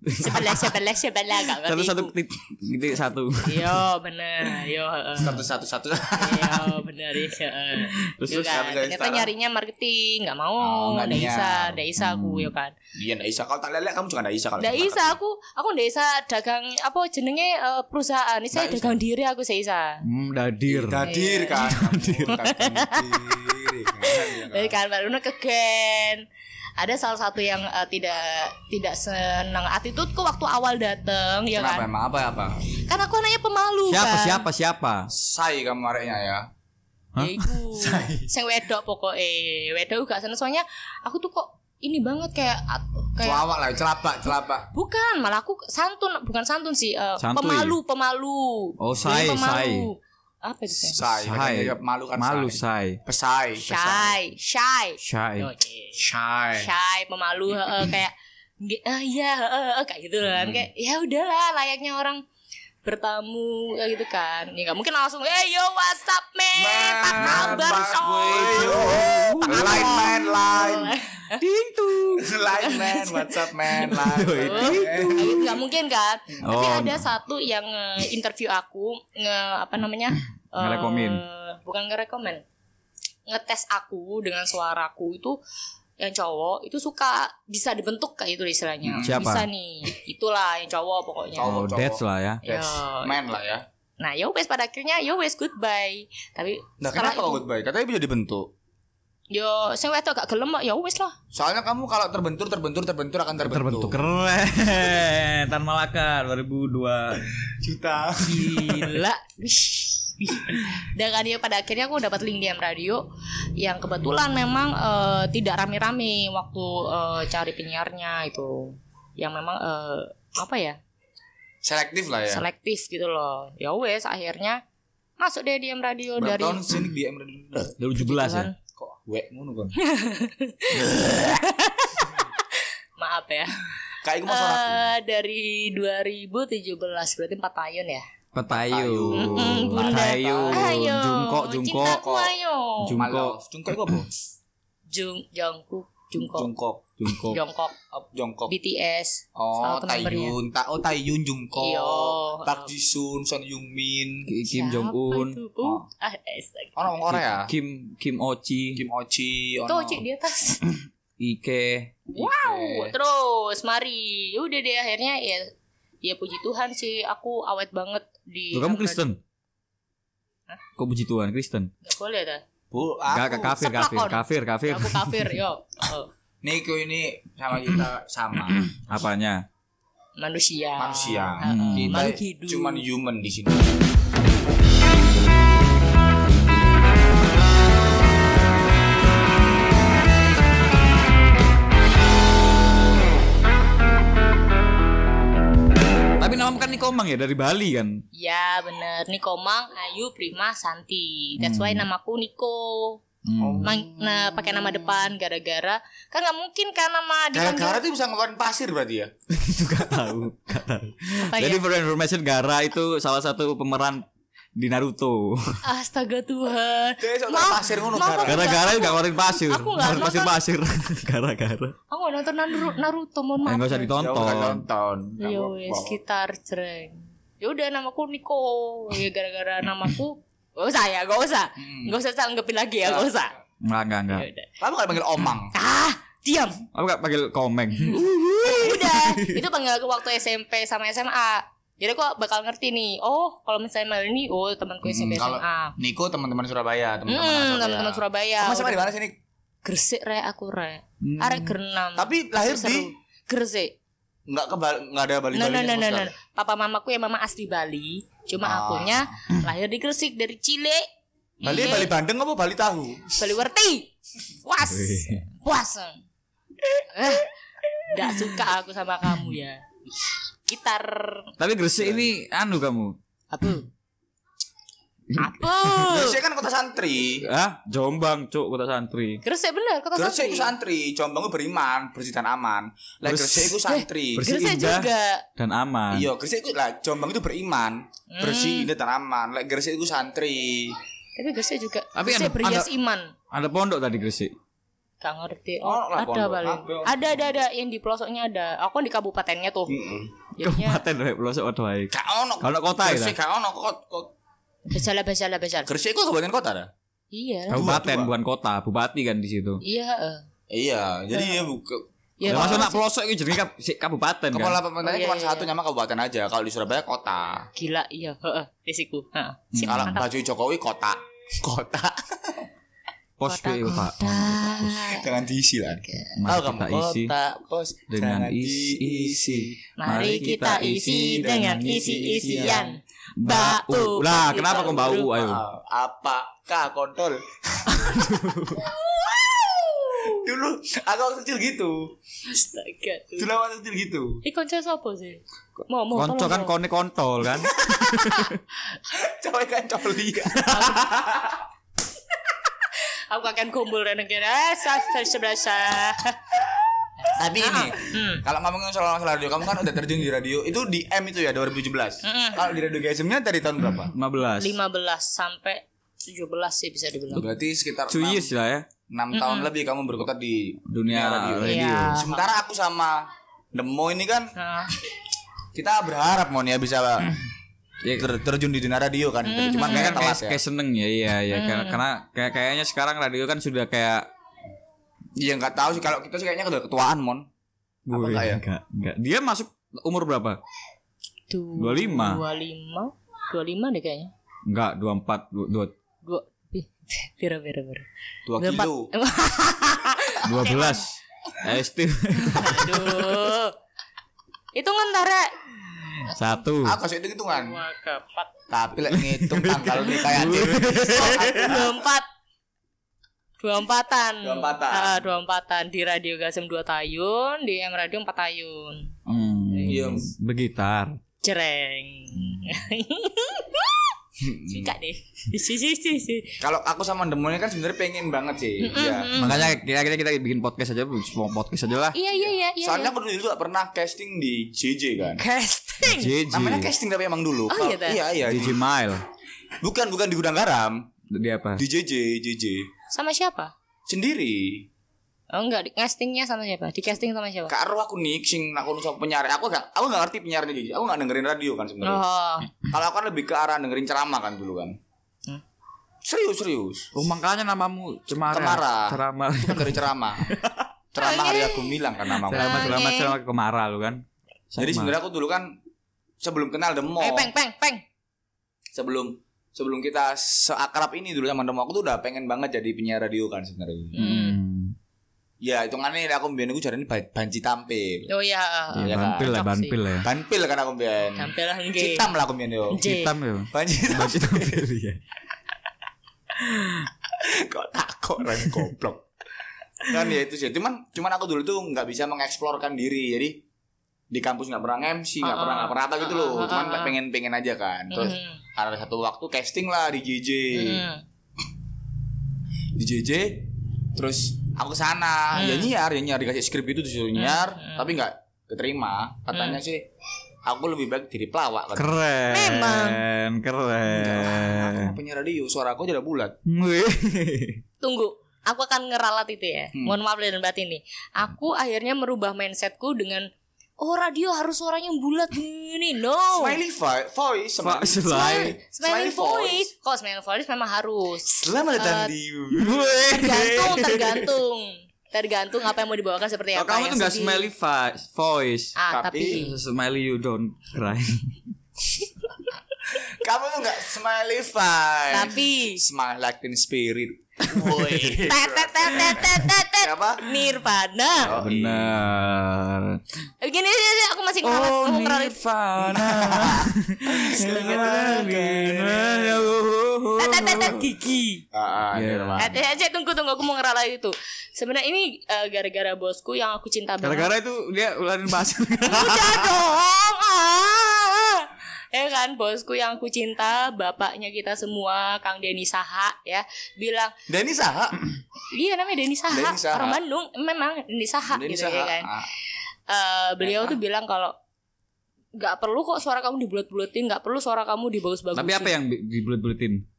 sebelah sebelah sebelah gak satu ngerti satu iku. titik satu yo bener yo heeh. Satu satu satu. Yo bener ya. heeh. Terus, terus, kan, ternyata nyarinya marketing nggak mau Oh, nggak nggak niat. bisa nggak bisa aku yo kan Iya ndak bisa. Kalau tak lelek kamu juga ndak bisa kalau. Nggak sama bisa aku aku nggak bisa dagang apa jenenge eh, perusahaan ini saya dagang diri aku saya bisa hmm, dadir Dadir kan. Dadir. Dadir. dari kan baru ke gen ada salah satu yang eh, tidak tidak senang attitudeku waktu awal dateng ya Kenapa kan emang apa apa? kan aku anaknya pemalu siapa kan siapa siapa Say kamu areknya ya. Hah? ya iku sing wedok pokoknya wedok gak seneng soalnya aku tuh kok ini banget kayak kayak Celawak lah, celabak, celabak. bukan malah aku santun bukan santun sih eh, Santuy. pemalu pemalu Oh, say, pemalu. Apa itu Say? Say, Say. makanya malu kan malu say. say Pesai, shy shy shy Oke. Shy. shy pemalu heeh, kayak "Nggih, ah iya heeh," kayak gitu kan kayak ya udahlah layaknya orang bertamu kayak gitu kan. Ya nggak mungkin langsung eh yo what's up man? Apa kabar coy. Line man, line. itu Line man, what's up man, line. Gitu nggak mungkin kan? Tapi Oh. ada satu yang nge interview aku nge apa namanya eh, Ngerekomen. bukan ngerekomen. Ngetes aku dengan suaraku itu yang cowok itu suka bisa dibentuk kayak itu istilahnya Siapa? bisa nih itulah yang cowok pokoknya Cowok. oh that's lah ya Yes, Yo. man lah ya. Nah, ya wes pada akhirnya ya wes goodbye. Tapi Nah, kenapa itu, goodbye? Katanya bisa dibentuk. yo sing wedok gak gelem ya wes lah. Soalnya kamu kalau terbentur, terbentur, terbentur akan terbentur. terbentuk keren Tan Malaka 2002 Juta. Gila. Wish. Dan kan ya pada akhirnya aku dapat link di M Radio yang kebetulan memang eh, tidak rame-rame waktu eh, cari penyiarnya itu. Yang memang eh, apa ya? Selektif lah ya. selektif gitu loh. Ya wes akhirnya masuk deh di M Radio Berapa dari tahun sini di M Radio? 2017 ya kan. Kok wek ngono kan? Maaf ya. Kayak. Eh, dari 2017 berarti 4 tahun ya. Petayu. Petayu Ayo, Jungkok Jungkok cintaku ayo. Jungkok Malah. Jungkok itu apa? Jung Jungkook, Jungkok. Jungkok Jongkok, Jongkok. BTS. Oh. Taeyun, ta oh Taeyun Jungkook, Iya. Park Jisun, Son Heung-min. Kim Siapa Jong Un? Oh. Ah, astaga. Ono wong Korea. Kim Kim Ochi Kim Ochi, ono. Tuh cik di atas. Ike Wow, terus mari. Udah deh akhirnya ya ya puji Tuhan sih aku awet banget di Loh, kamu. Kristen kok puji Tuhan Kristen Nggak boleh dah. Bu, Gak aku kafir seplak kafir on. kafir kafir Aku kafir, yo. Oh, Niko ini sama kita sama apanya manusia. manusia. Heeh, Kita cuman human di sini. Komang ya dari Bali kan. Ya bener Nikomang Ayu Prima Santi That's why namaku Niko Hmm. Mang- Nah pakai nama depan gara-gara Kan nggak mungkin kan nama Gara-gara dipanggil itu bisa ngeluarin pasir berarti ya. itu gak tahu, gak tahu. Apa Jadi ya? for information Gara itu salah satu pemeran di Naruto. Astaga Tuhan Maaf, pasir ngono. Gara-gara gak ngeluarin pasir. Aku nggak Ngeluarin nonton. pasir-pasir. Gara-gara. Aku nggak nonton Naruto, Naruto mohon Eh, maaf nggak usah Ya udah ditonton. nonton. Ya wes sekitar cereng Ya udah namaku Niko Ya gara-gara namaku Gak usah ya, gak usah Gak usah tanggepin lagi ya, gak usah Enggak, enggak, enggak. Ya udah. Kamu gak panggil Omang. Ah, diam Aku gak panggil komeng. udah itu panggil aku waktu SMP sama SMA jadi aku bakal ngerti nih oh kalau misalnya Mel ini oh temanku SMP Hmm, kalau SMA Niko teman-teman Surabaya, teman-teman Hmm, Surabaya. teman-teman Surabaya Kamu sama di mana sih, Nik? Gresik re aku re Hmm. arek gerenam Tapi lahir Seru. di Gresik enggak ke Bali, enggak ada Bali Bali. nah nah nah nah papa mamaku ya mama asli Bali cuma Ah. akunya lahir di Gresik dari Cile Bali Iya. Bali Bandeng apa Bali tahu? Bali Werti puas puas eh nggak suka aku sama kamu ya gitar Tapi Gresik ini anu kamu. apa apa Gresik kan kota santri. Ah, Jombang, cuk, kota santri. Gresik bener kota Gresik santri. itu santri, Jombang itu beriman, bersih dan aman. Lah Gresik itu santri. bersih Gresik indah. juga. Dan aman. Iya, Gresik itu lah Jombang itu beriman, bersih dan aman. Lah Gresik itu santri. Tapi Gresik juga. Tapi Gresik ada- berias ada- iman. Ada pondok tadi Gresik. Gak ngerti. Oh, Oh, ada pondok. paling. Apa? Ada ada ada yang di pelosoknya ada. Aku kan di kabupatennya tuh. Heeh. Jadinya Kabupaten rek pelosok waduh ae. Gak ono. Kalau kota ya, Gresik gak ono kok. besala besala besala. Gresik itu kabupaten kota dah. Iya. Kabupaten bukan kota, bupati kan di situ. Iya. Iya, jadi ya buka Ya, Ya, masuk nak pelosok itu jadi kabupaten kan. Kepala pemerintahnya Oh, iya, cuma iya, satu iya. nama kabupaten aja. Kalau di Surabaya kota. Gila iya. Heeh. Risiku. Heeh. Sip, Kalau baju Jokowi kota. Kota. Pos Kota, PU, Pak. kota. Jangan diisi lah. Mari kita isi kota pos dengan jangan isi isi. Mari kita isi dengan isi-isian. Bau. Bau. Lah, kenapa kok bau? Ayo. Ah, apakah kontol? Dulu aku waktu kecil gitu. Astaga tuh. Dulu waktu kecil gitu. Ih konco siapa sih? Mau mau Konco kan kone kontol kan. Cowok kan coli. Aku akan kumpul dan negara sebelah sana. Tapi ini, Hmm. kalau ngomongin soal masalah radio, kamu kan udah terjun di radio. Itu di M itu ya 2017. Kalau di radio GSM-nya dari tahun berapa? 15. 15 sampai 17 sih bisa dibilang. Berarti sekitar 2 years lah ya. 6 tahun lebih kamu berkutat di Dunia radio. radio. Iya. Sementara aku sama Demo ini kan Nah, kita berharap mon ya bisa Ya, ter- terjun di dunia radio kan. Cuman kayak kayaknya kan kayak, telat ya. kayak seneng ya iya ya karena, karena kayak kayaknya sekarang radio kan sudah kayak Iya nggak tahu sih kalau kita sih kayaknya udah ketuaan mon. Apa Wih, enggak ya? enggak, enggak. Dia masuk umur berapa? du- 25. 25 25 deh kayaknya. Enggak, 24 dua, dua, Dua pi- Pira pira pira. 2 kilo. 12. SD Aduh. Itu ngentara satu. Aku kasih hitung hitungan. dua keempat Tapi lek ngitung tanggal nih kayak dua empat dua empatan Dua empatan. Ah, dua empatan di radio Gasem dua tahun di M radio empat tahun Hmm, Iya. Bergitar. cereng suka deh si si si si Kalau aku sama Demo ini kan sebenarnya pengen banget sih. Iya. Makanya kira-kira kita bikin podcast aja, podcast aja lah. iya iya iya iya Soalnya aku dulu juga pernah casting di JJ kan. Casting JJ. Namanya casting tapi emang dulu. Oh, iya, iya iya. DJ Mile. Bukan bukan di gudang garam. Di apa? Di JJ JJ sama siapa sendiri. oh enggak di castingnya sama siapa di casting sama siapa Karo aku nih sing aku nusa penyiar. Aku gak aku gak ngerti penyiarnya JJ. Aku gak dengerin radio kan sebenarnya. oh Kalau aku kan lebih ke arah dengerin ceramah kan dulu kan. Hmm. Serius serius. Oh makanya namamu Cemara. Cemara. Ceramah. Itu kan dari ceramah. ceramah hari aku bilang kan namaku. Ceramah ceramah ceramah Kemara lu kan. Jadi Sama. sebenarnya aku dulu kan sebelum kenal Demo, eh peng peng peng sebelum sebelum kita seakrab ini dulu sama Demo aku tuh udah pengen banget jadi penyiar radio kan sebenarnya. Hmm. Ya hitungannya aku mbien aku jarane ba- banci tampil. oh iya Ya, Iya kan? banpil lah, banpil ya. Banpil kan aku mbien. tampil lah enggak Citam lah aku mbien yo. J. Hitam ya. Banci Banci tampil ya. kok takut orang goblok. Kan ya itu sih. Cuman cuman aku dulu tuh nggak bisa mengeksplorkan diri. Jadi di kampus nggak pernah MC nggak pernah nggak pernah apa gitu loh cuman pengen pengen aja kan terus ada satu waktu casting lah di JJ Hmm. di JJ terus aku ke sana ya nyiar ya nyiar dikasih skrip itu disuruh nyiar tapi nggak keterima katanya sih aku lebih baik jadi pelawak kan Keren. Memang. Keren. aku penyiar radio suara aku tidak bulat Wih. Tunggu, aku akan ngeralat itu ya. Hmm. Mohon maaf dan batin nih. Aku akhirnya merubah mindsetku dengan oh radio harus suaranya bulat gini. No. smiley voice smiley, Smiley. Smiling voice. Kok smiling voice memang harus. selamat datang di. Tergantung, tergantung. Tergantung apa yang mau dibawakan seperti Oh, apa. kamu tuh gak sedih. smiley voice. Ah, Tapi- tapi, Smiley you don't cry. kamu tuh nggak smiley vibe tapi smile like in spirit woi. Siapa? Nirvana. Oh, iya. Benar. Eh, Gini, gini, aku masih ngeralat, Oh. Nirvana. Gigi. Ah, ah, Iya. Nirvana. Eh, eh, eh, tunggu tunggu aku mau ngeralat itu. Sebenarnya ini eh, gara-gara bosku yang aku cinta banget. Gara-gara itu dia ularin bahasa. Udah dong. Ah. Ya kan bosku yang aku cinta, bapaknya kita semua, Kang Denny Saha ya, bilang, Denny Saha iya namanya Denny Saha, Denny Saha. orang Bandung, memang Denny Saha Denny gitu ya Saha. kan. Ah. Eh, beliau tuh bilang kalau nggak perlu kok suara kamu dibulet-buletin, nggak perlu suara kamu dibagus-bagusin. Tapi apa yang di- dibulet-buletin?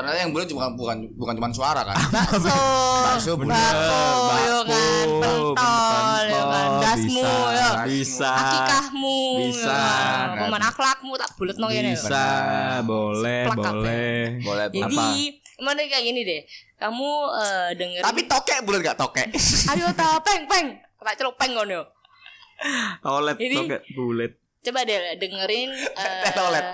Ternyata yang bulat bukan bukan bukan cuma suara kan bakso, Bakso, bener. bakso, yo kan, pentol, yo kan, dasmu, yo, Bisa. akikahmu, Bisa. yo, peman akhlakmu tak bulet no ya. Bisa, boleh, boleh. boleh Jadi Apa? mana kayak gini deh, kamu dengerin, tapi tokek bulat gak tokek ayo ta peng peng, tak celuk peng ngono. Toilet, toket, bulet. Coba deh dengerin, Toilet.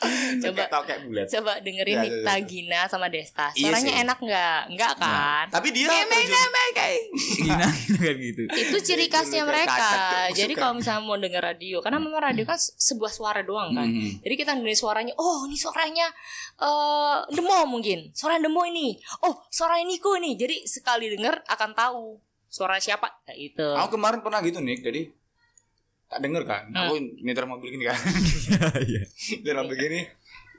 coba tokek bulat coba dengerin Ya, ya, Nikta ya. Gina sama Desta. Iya Suaranya sih. enak nggak? Nggak kan? tapi dia terjun- nemeng, kayak. Gina, kan gitu. itu ciri khasnya Kayak mereka. Jadi kalau misalnya mau denger radio, karena memang radio kan se- sebuah suara doang kan. Mhm. Jadi kita dengerin suaranya, oh ini suaranya eh Demo mungkin, suara Demo ini. Oh suara Niko ini. Jadi sekali denger akan tahu suara siapa. Ya, itu. aku kemarin pernah gitu nih jadi tak denger kan aku nyetir mobil gini kan Iya. nyetir mobil gini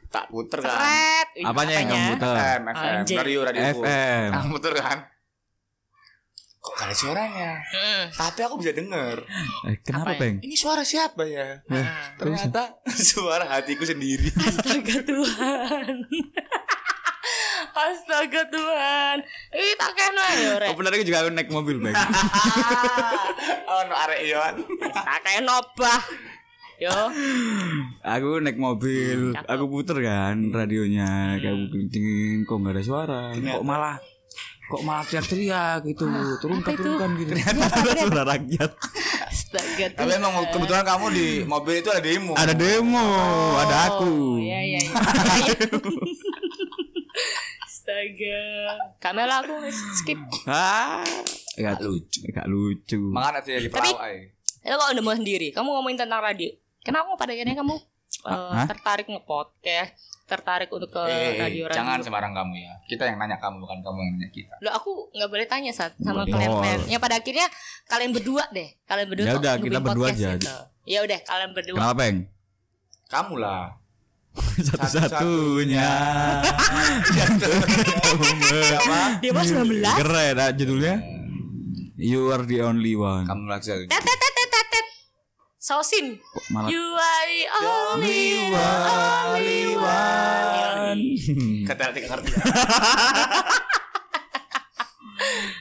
tak puter kan Seret. Apanya yang kamu putar? FM FM Anjing. radio radio FM. aku puter kan kok gak ada suaranya tapi aku bisa denger Eh, kenapa, Apa ya? Bang? ini suara siapa ya Ah. ternyata suara hatiku sendiri Astaga Tuhan. Astaga Tuhan. Ih tak kena ya rek. Oh, benar juga aku naik mobil, Bang. oh no arek ion Tak kena bah. Yo. aku naik mobil, aku puter kan radionya, kayak aku kok nggak ada suara, kok malah kok malah teriak-teriak gitu, turunkan turunkan gitu. Ternyata suara rakyat. Astaga Tuhan. tapi emang kebetulan kamu di mobil itu ada demo Ada demo, ada aku. Iya iya iya. Astaga. Kamera aku skip. Ah, gak lucu, gak lucu. makanya sih di Tapi- pelawak ay. Ya kalau udah mau sendiri, kamu ngomongin tentang radio. Kenapa pada akhirnya kamu Hah? tertarik nge-podcast, tertarik untuk ke Eh, eh, radio-radio? jangan sembarang kamu ya kita yang nanya kamu bukan kamu yang nanya kita Loh aku nggak boleh tanya saat sama Boleh. kalian Oh. kalian. Ya pada akhirnya kalian berdua deh. Kalian berdua Ya udah, kita berdua aja. gitu. Ya udah kalian berdua. Kenapa, Bang? kamu lah Satu-satunya. Dia mau 19. Keren, ah, judulnya. You are the only one. kamu lagi. Sausin. Malah You are the only only one. kata tiga ngerti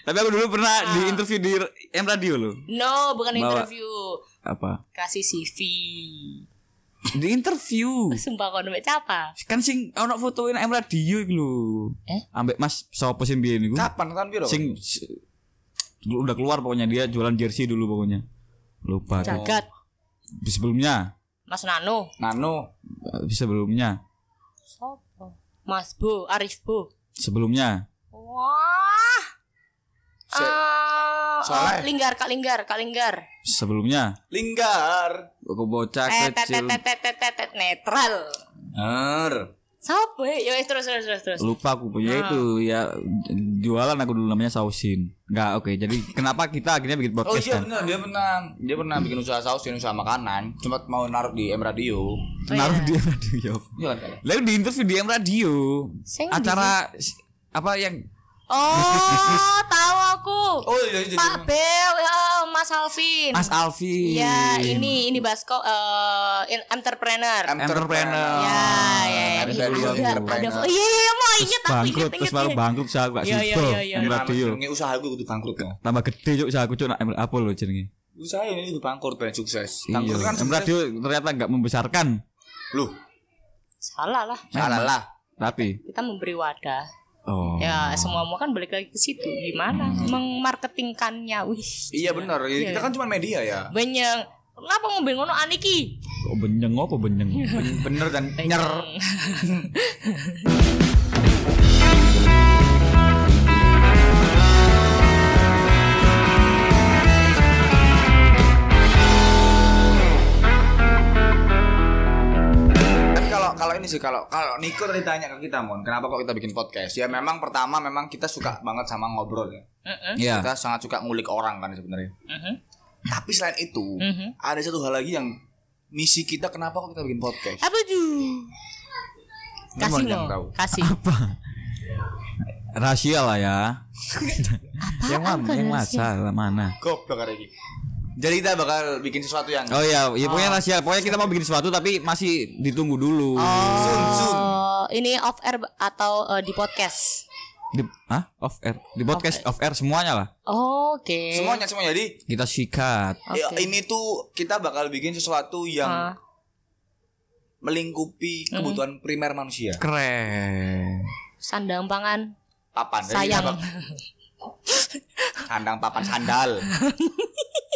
Tapi aku dulu pernah di interview di M Radio loh. No, bukan Bawa. interview. Apa? Kasih CV. Di interview. Sumpah kau nembek siapa? Kan sing ono fotoin M Radio iku lho. Eh? Ambek Mas sapa sing biyen iku? kapan kan biro Sing udah keluar pokoknya dia jualan jersey dulu pokoknya. Lupa. Jagat. Sebelumnya, Mas Nano. nano sebelumnya, Sopo? Mas Bo, Arif Bo. sebelumnya. Wah. Se- Ah, Soleh. oh, Linggar, Kak Linggar, Kak Linggar. Sebelumnya linggar aku bocah Tet tet kecil. tet tet tet tet tet netral. Ner. Siapa ya? Ya terus terus terus terus. lupa aku punya itu ya jualan aku dulu namanya sausin nggak oke jadi kenapa kita akhirnya bikin Oh podcast iya kan benar dia pernah dia pernah bikin usaha saus dan usaha makanan cuma mau naruh di M Radio naruh di M radio iya kan lalu di interview di M radio nggak acara apa yang Oh, tahu aku. oh iya jadi Pak Bel, ya, Mas Alvin. Mas Alfi Ya, ini ini Basko eh, in- entrepreneur. entrepreneur Ya, ya, ya. Ih, Radio ada, ada. entrepreneur. Iya, iya, iya, mau inget aku bangkrut inget terus baru bangkrut saya gak Iya, iya, situ iya, iya. M radio usaha gue kudu bangkrut ya. tambah gede cuk usaha aku cuk nak apa lo jenenge Usaha ini kudu bangkrut ben sukses. iya Bangkrut kan radio ternyata nggak membesarkan Loh, Salah lah. salah lah. tapi Kita memberi wadah. Oh Ya, semua mau kan balik lagi ke situ. Gimana? Mengmarketingkannya. Wih. Iya benar. Iya. Kita kan cuma media ya. Benyeng. Kenapa ngombe ngono Aniki? kok benyeng apa benyeng Ben- Bener dan nyer. kalau ini sih kalau kalau Niko tadi tanya ke kita Mon, kenapa kok kita bikin podcast? Ya memang pertama memang kita suka banget sama ngobrol ya. Heeh. Iya Kita sangat suka ngulik orang kan sebenarnya. heeh. Tapi selain itu, Mhm. ada satu hal lagi yang misi kita kenapa kok kita bikin podcast? Apa tuh? Kasih. Kasih. rahasia lah ya yang mana yang masa mana Goblok hari ini. Jadi kita bakal bikin sesuatu yang Oh iya, ya pokoknya rahasia. Pokoknya kita mau bikin sesuatu tapi masih ditunggu dulu. Sun Sun. Oh, ini off air atau eh, di podcast? Di, ah, off air. Di podcast off air semuanya lah. Oke. Semuanya semuanya jadi Kita sikat. ya, Oke. ini tuh kita bakal bikin sesuatu yang Ah. melingkupi kebutuhan primer manusia. Keren. Sandang pangan Papan. Sayang. Sandang papan sandal.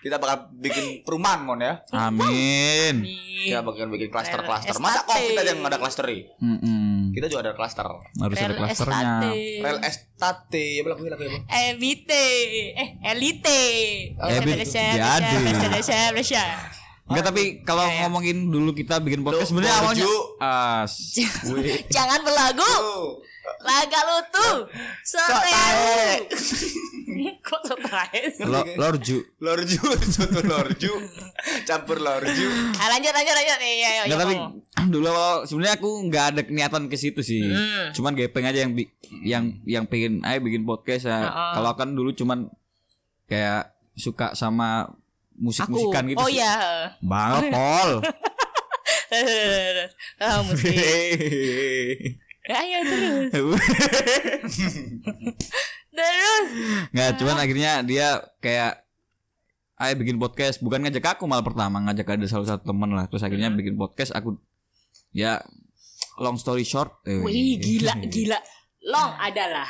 kita bakal bikin perumahan mon ya. Amin. Kita bakal bikin klaster-klaster. Masa covid aja nggak ada klaster Mm-mm. Kita juga ada klaster. Harus ada klasternya. Real estate. Ya lagu lagu apa? Elite, eh elite. Ebit, jadi. Enggak tapi kalau ngomongin dulu kita bikin podcast sebenarnya awalnya as. Jangan belagu. Oh. Laga lu tuh. Sotae. Kok sotae? lorju. Lorju, soto lorju, campur lorju. Ah, lanjut lanjut lanjut nih. Ya, ya, Enggak ya, tapi dulu awal sebenarnya aku nggak ada niatan ke situ sih. Hmm. Cuman gepeng aja yang yang yang pengen ayo bikin podcast ya. Heeh. Kalau kan dulu cuman kayak suka sama. Musik-musikan gitu Oh sih. iya. Banget, Pol. Ah, musik. Ayo terus. Terus. Nggak, cuman akhirnya dia kayak ayo bikin podcast bukan ngajak aku malah pertama ngajak ada salah satu teman lah terus akhirnya bikin podcast aku ya long story short eh, Wih, gila gila. Long adalah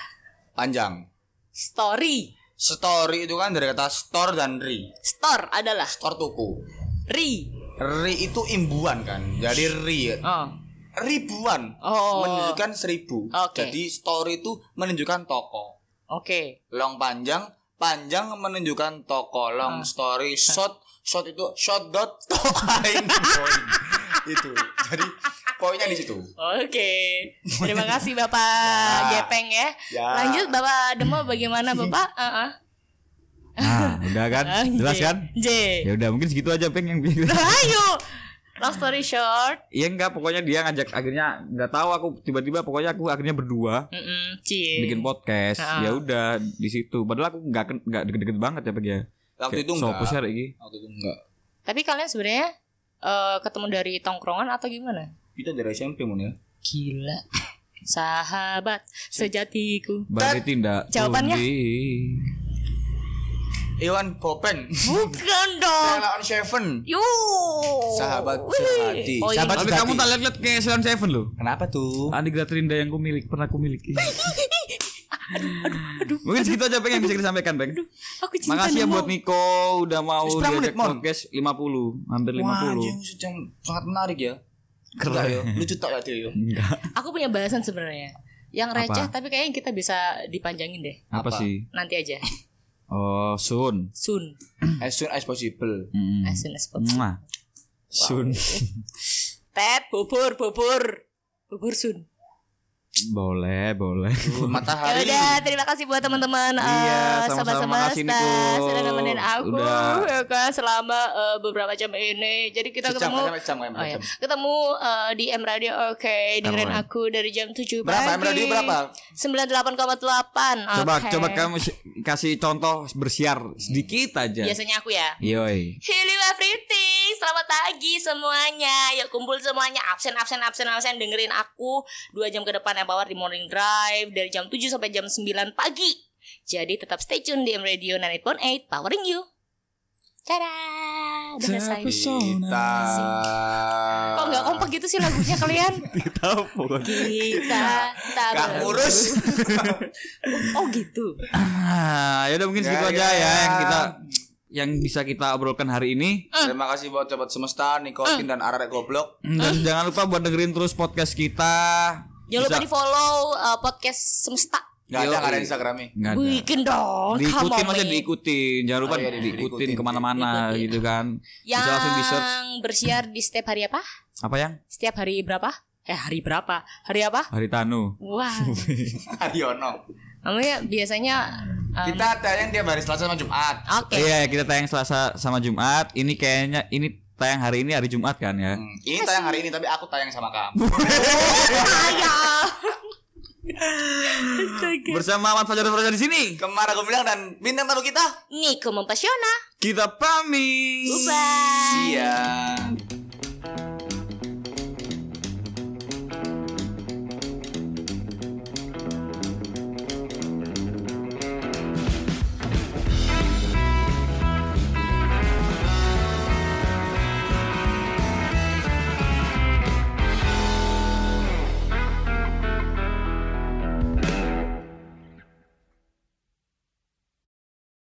Panjang. story. Story itu kan dari kata store dan ri. Store adalah Store tuku. ri. Ri itu imbuhan kan. Jadi ri Oh. ribuan Oh. menunjukkan seribu. Oke. Jadi store itu menunjukkan toko. Oke. Long panjang, panjang menunjukkan toko. Ah. Long story short, short itu short dot point. itu. Jadi poinnya di situ. Oke. Terima kasih Bapak Ya. Gepeng ya. Ya. Lanjut Bapak Demo bagaimana Bapak? Heeh. nah udah kan jelas kan J. ya udah mungkin segitu aja peng yang bikin Ayo. Long story short. Iya enggak pokoknya dia ngajak akhirnya nggak tahu aku tiba-tiba pokoknya aku akhirnya berdua Mm-mm, Cie. bikin podcast Ah. ya udah di situ padahal aku nggak nggak deket-deket banget ya pergi ya Waktu itu so enggak. share iki Waktu itu enggak. Tapi kalian sebenarnya eh, ketemu dari tongkrongan atau gimana? Kita dari SMP mun ya. Gila. Sahabat sejatiku. bari tindak Jawabannya? Iwan Popen. Bukan dong. Sela on Seven. Yo. Sahabat Wih. sejati. Oh, Sahabat ini- tapi kamu tak lihat-lihat kayak Selon Seven loh Kenapa tuh? Andi Gratrinda yang ku milik pernah ku miliki Mungkin segitu aja pengen yang bisa kita sampaikan Bang. Aku cinta Makasih ya buat Niko udah mau diajak podcast 50 hampir 50. Wah, yang sangat menarik ya. Keren ya. Lucu tak ya Tio? Aku punya bahasan sebenarnya. Yang receh tapi kayaknya kita bisa dipanjangin deh. Apa, Apa? sih? Nanti aja. Oh, Sun. Soon. As soon as possible. Mm. As soon as possible. Mwah. Sun. Ted, bubur, bubur. Bubur sun. Boleh, boleh. Ya Matahari. udah, terima kasih buat teman-teman Iya, eh, sama-sama sobat semesta Ko. sudah nemenin aku Udah. ya kan selama eh, beberapa jam ini. Jadi kita Sejam, ketemu sejam, sejam, Oh, ya. Ketemu eh, di M Radio oke, dengerin Alright. aku dari jam 7 Berapa? pagi. M Radio berapa? 98,8. Coba Oke. coba kamu si- kasih contoh bersiar sedikit aja. Biasanya aku ya. Yoi. Hello everything, selamat pagi semuanya. Yuk kumpul semuanya, absen absen absen absen dengerin aku dua jam ke depan Empower di Morning Drive dari jam 7 sampai jam 9 pagi. Jadi tetap stay tune di M Radio 98.8 Powering You. Tada, udah selesai. Kita Kok nggak kompak gitu sih lagunya kalian? Pokoknya. Kita tak Gak ngurus. Oh gitu. Ah, ya udah mungkin segitu Ya, aja ya. ya yang kita yang bisa kita obrolkan hari ini. Terima kasih buat sobat semesta, Nikotin dan Ararek Goblok. Dan jangan lupa buat dengerin terus podcast kita. Jangan lupa di follow podcast semesta. Gak ada, gak ada Instagramnya. Ada. Bikin dong. Diikutin maksudnya man. diikutin. Jangan lupa Oh, iya, diikutin diikutin. ke mana-mana gitu kan. Yang Bisa langsung di search. bersiar di setiap hari apa? Apa yang? Setiap hari berapa? Eh hari berapa? Hari apa? Hari Tanu. Wah, Ariono. namanya biasanya um, Kita tayang tiap hari Selasa sama Jumat. Oke. Iya, kita tayang Selasa sama Jumat. Ini kayaknya ini tayang hari ini hari Jumat kan ya. Hmm, ini tayang hari ini tapi aku tayang sama kamu. Iya. Bersama Ahmad Fajar Fajar di sini. Kemarin aku bilang dan bintang tamu kita Niko Mempasiona. Kita pamit. Bye. See.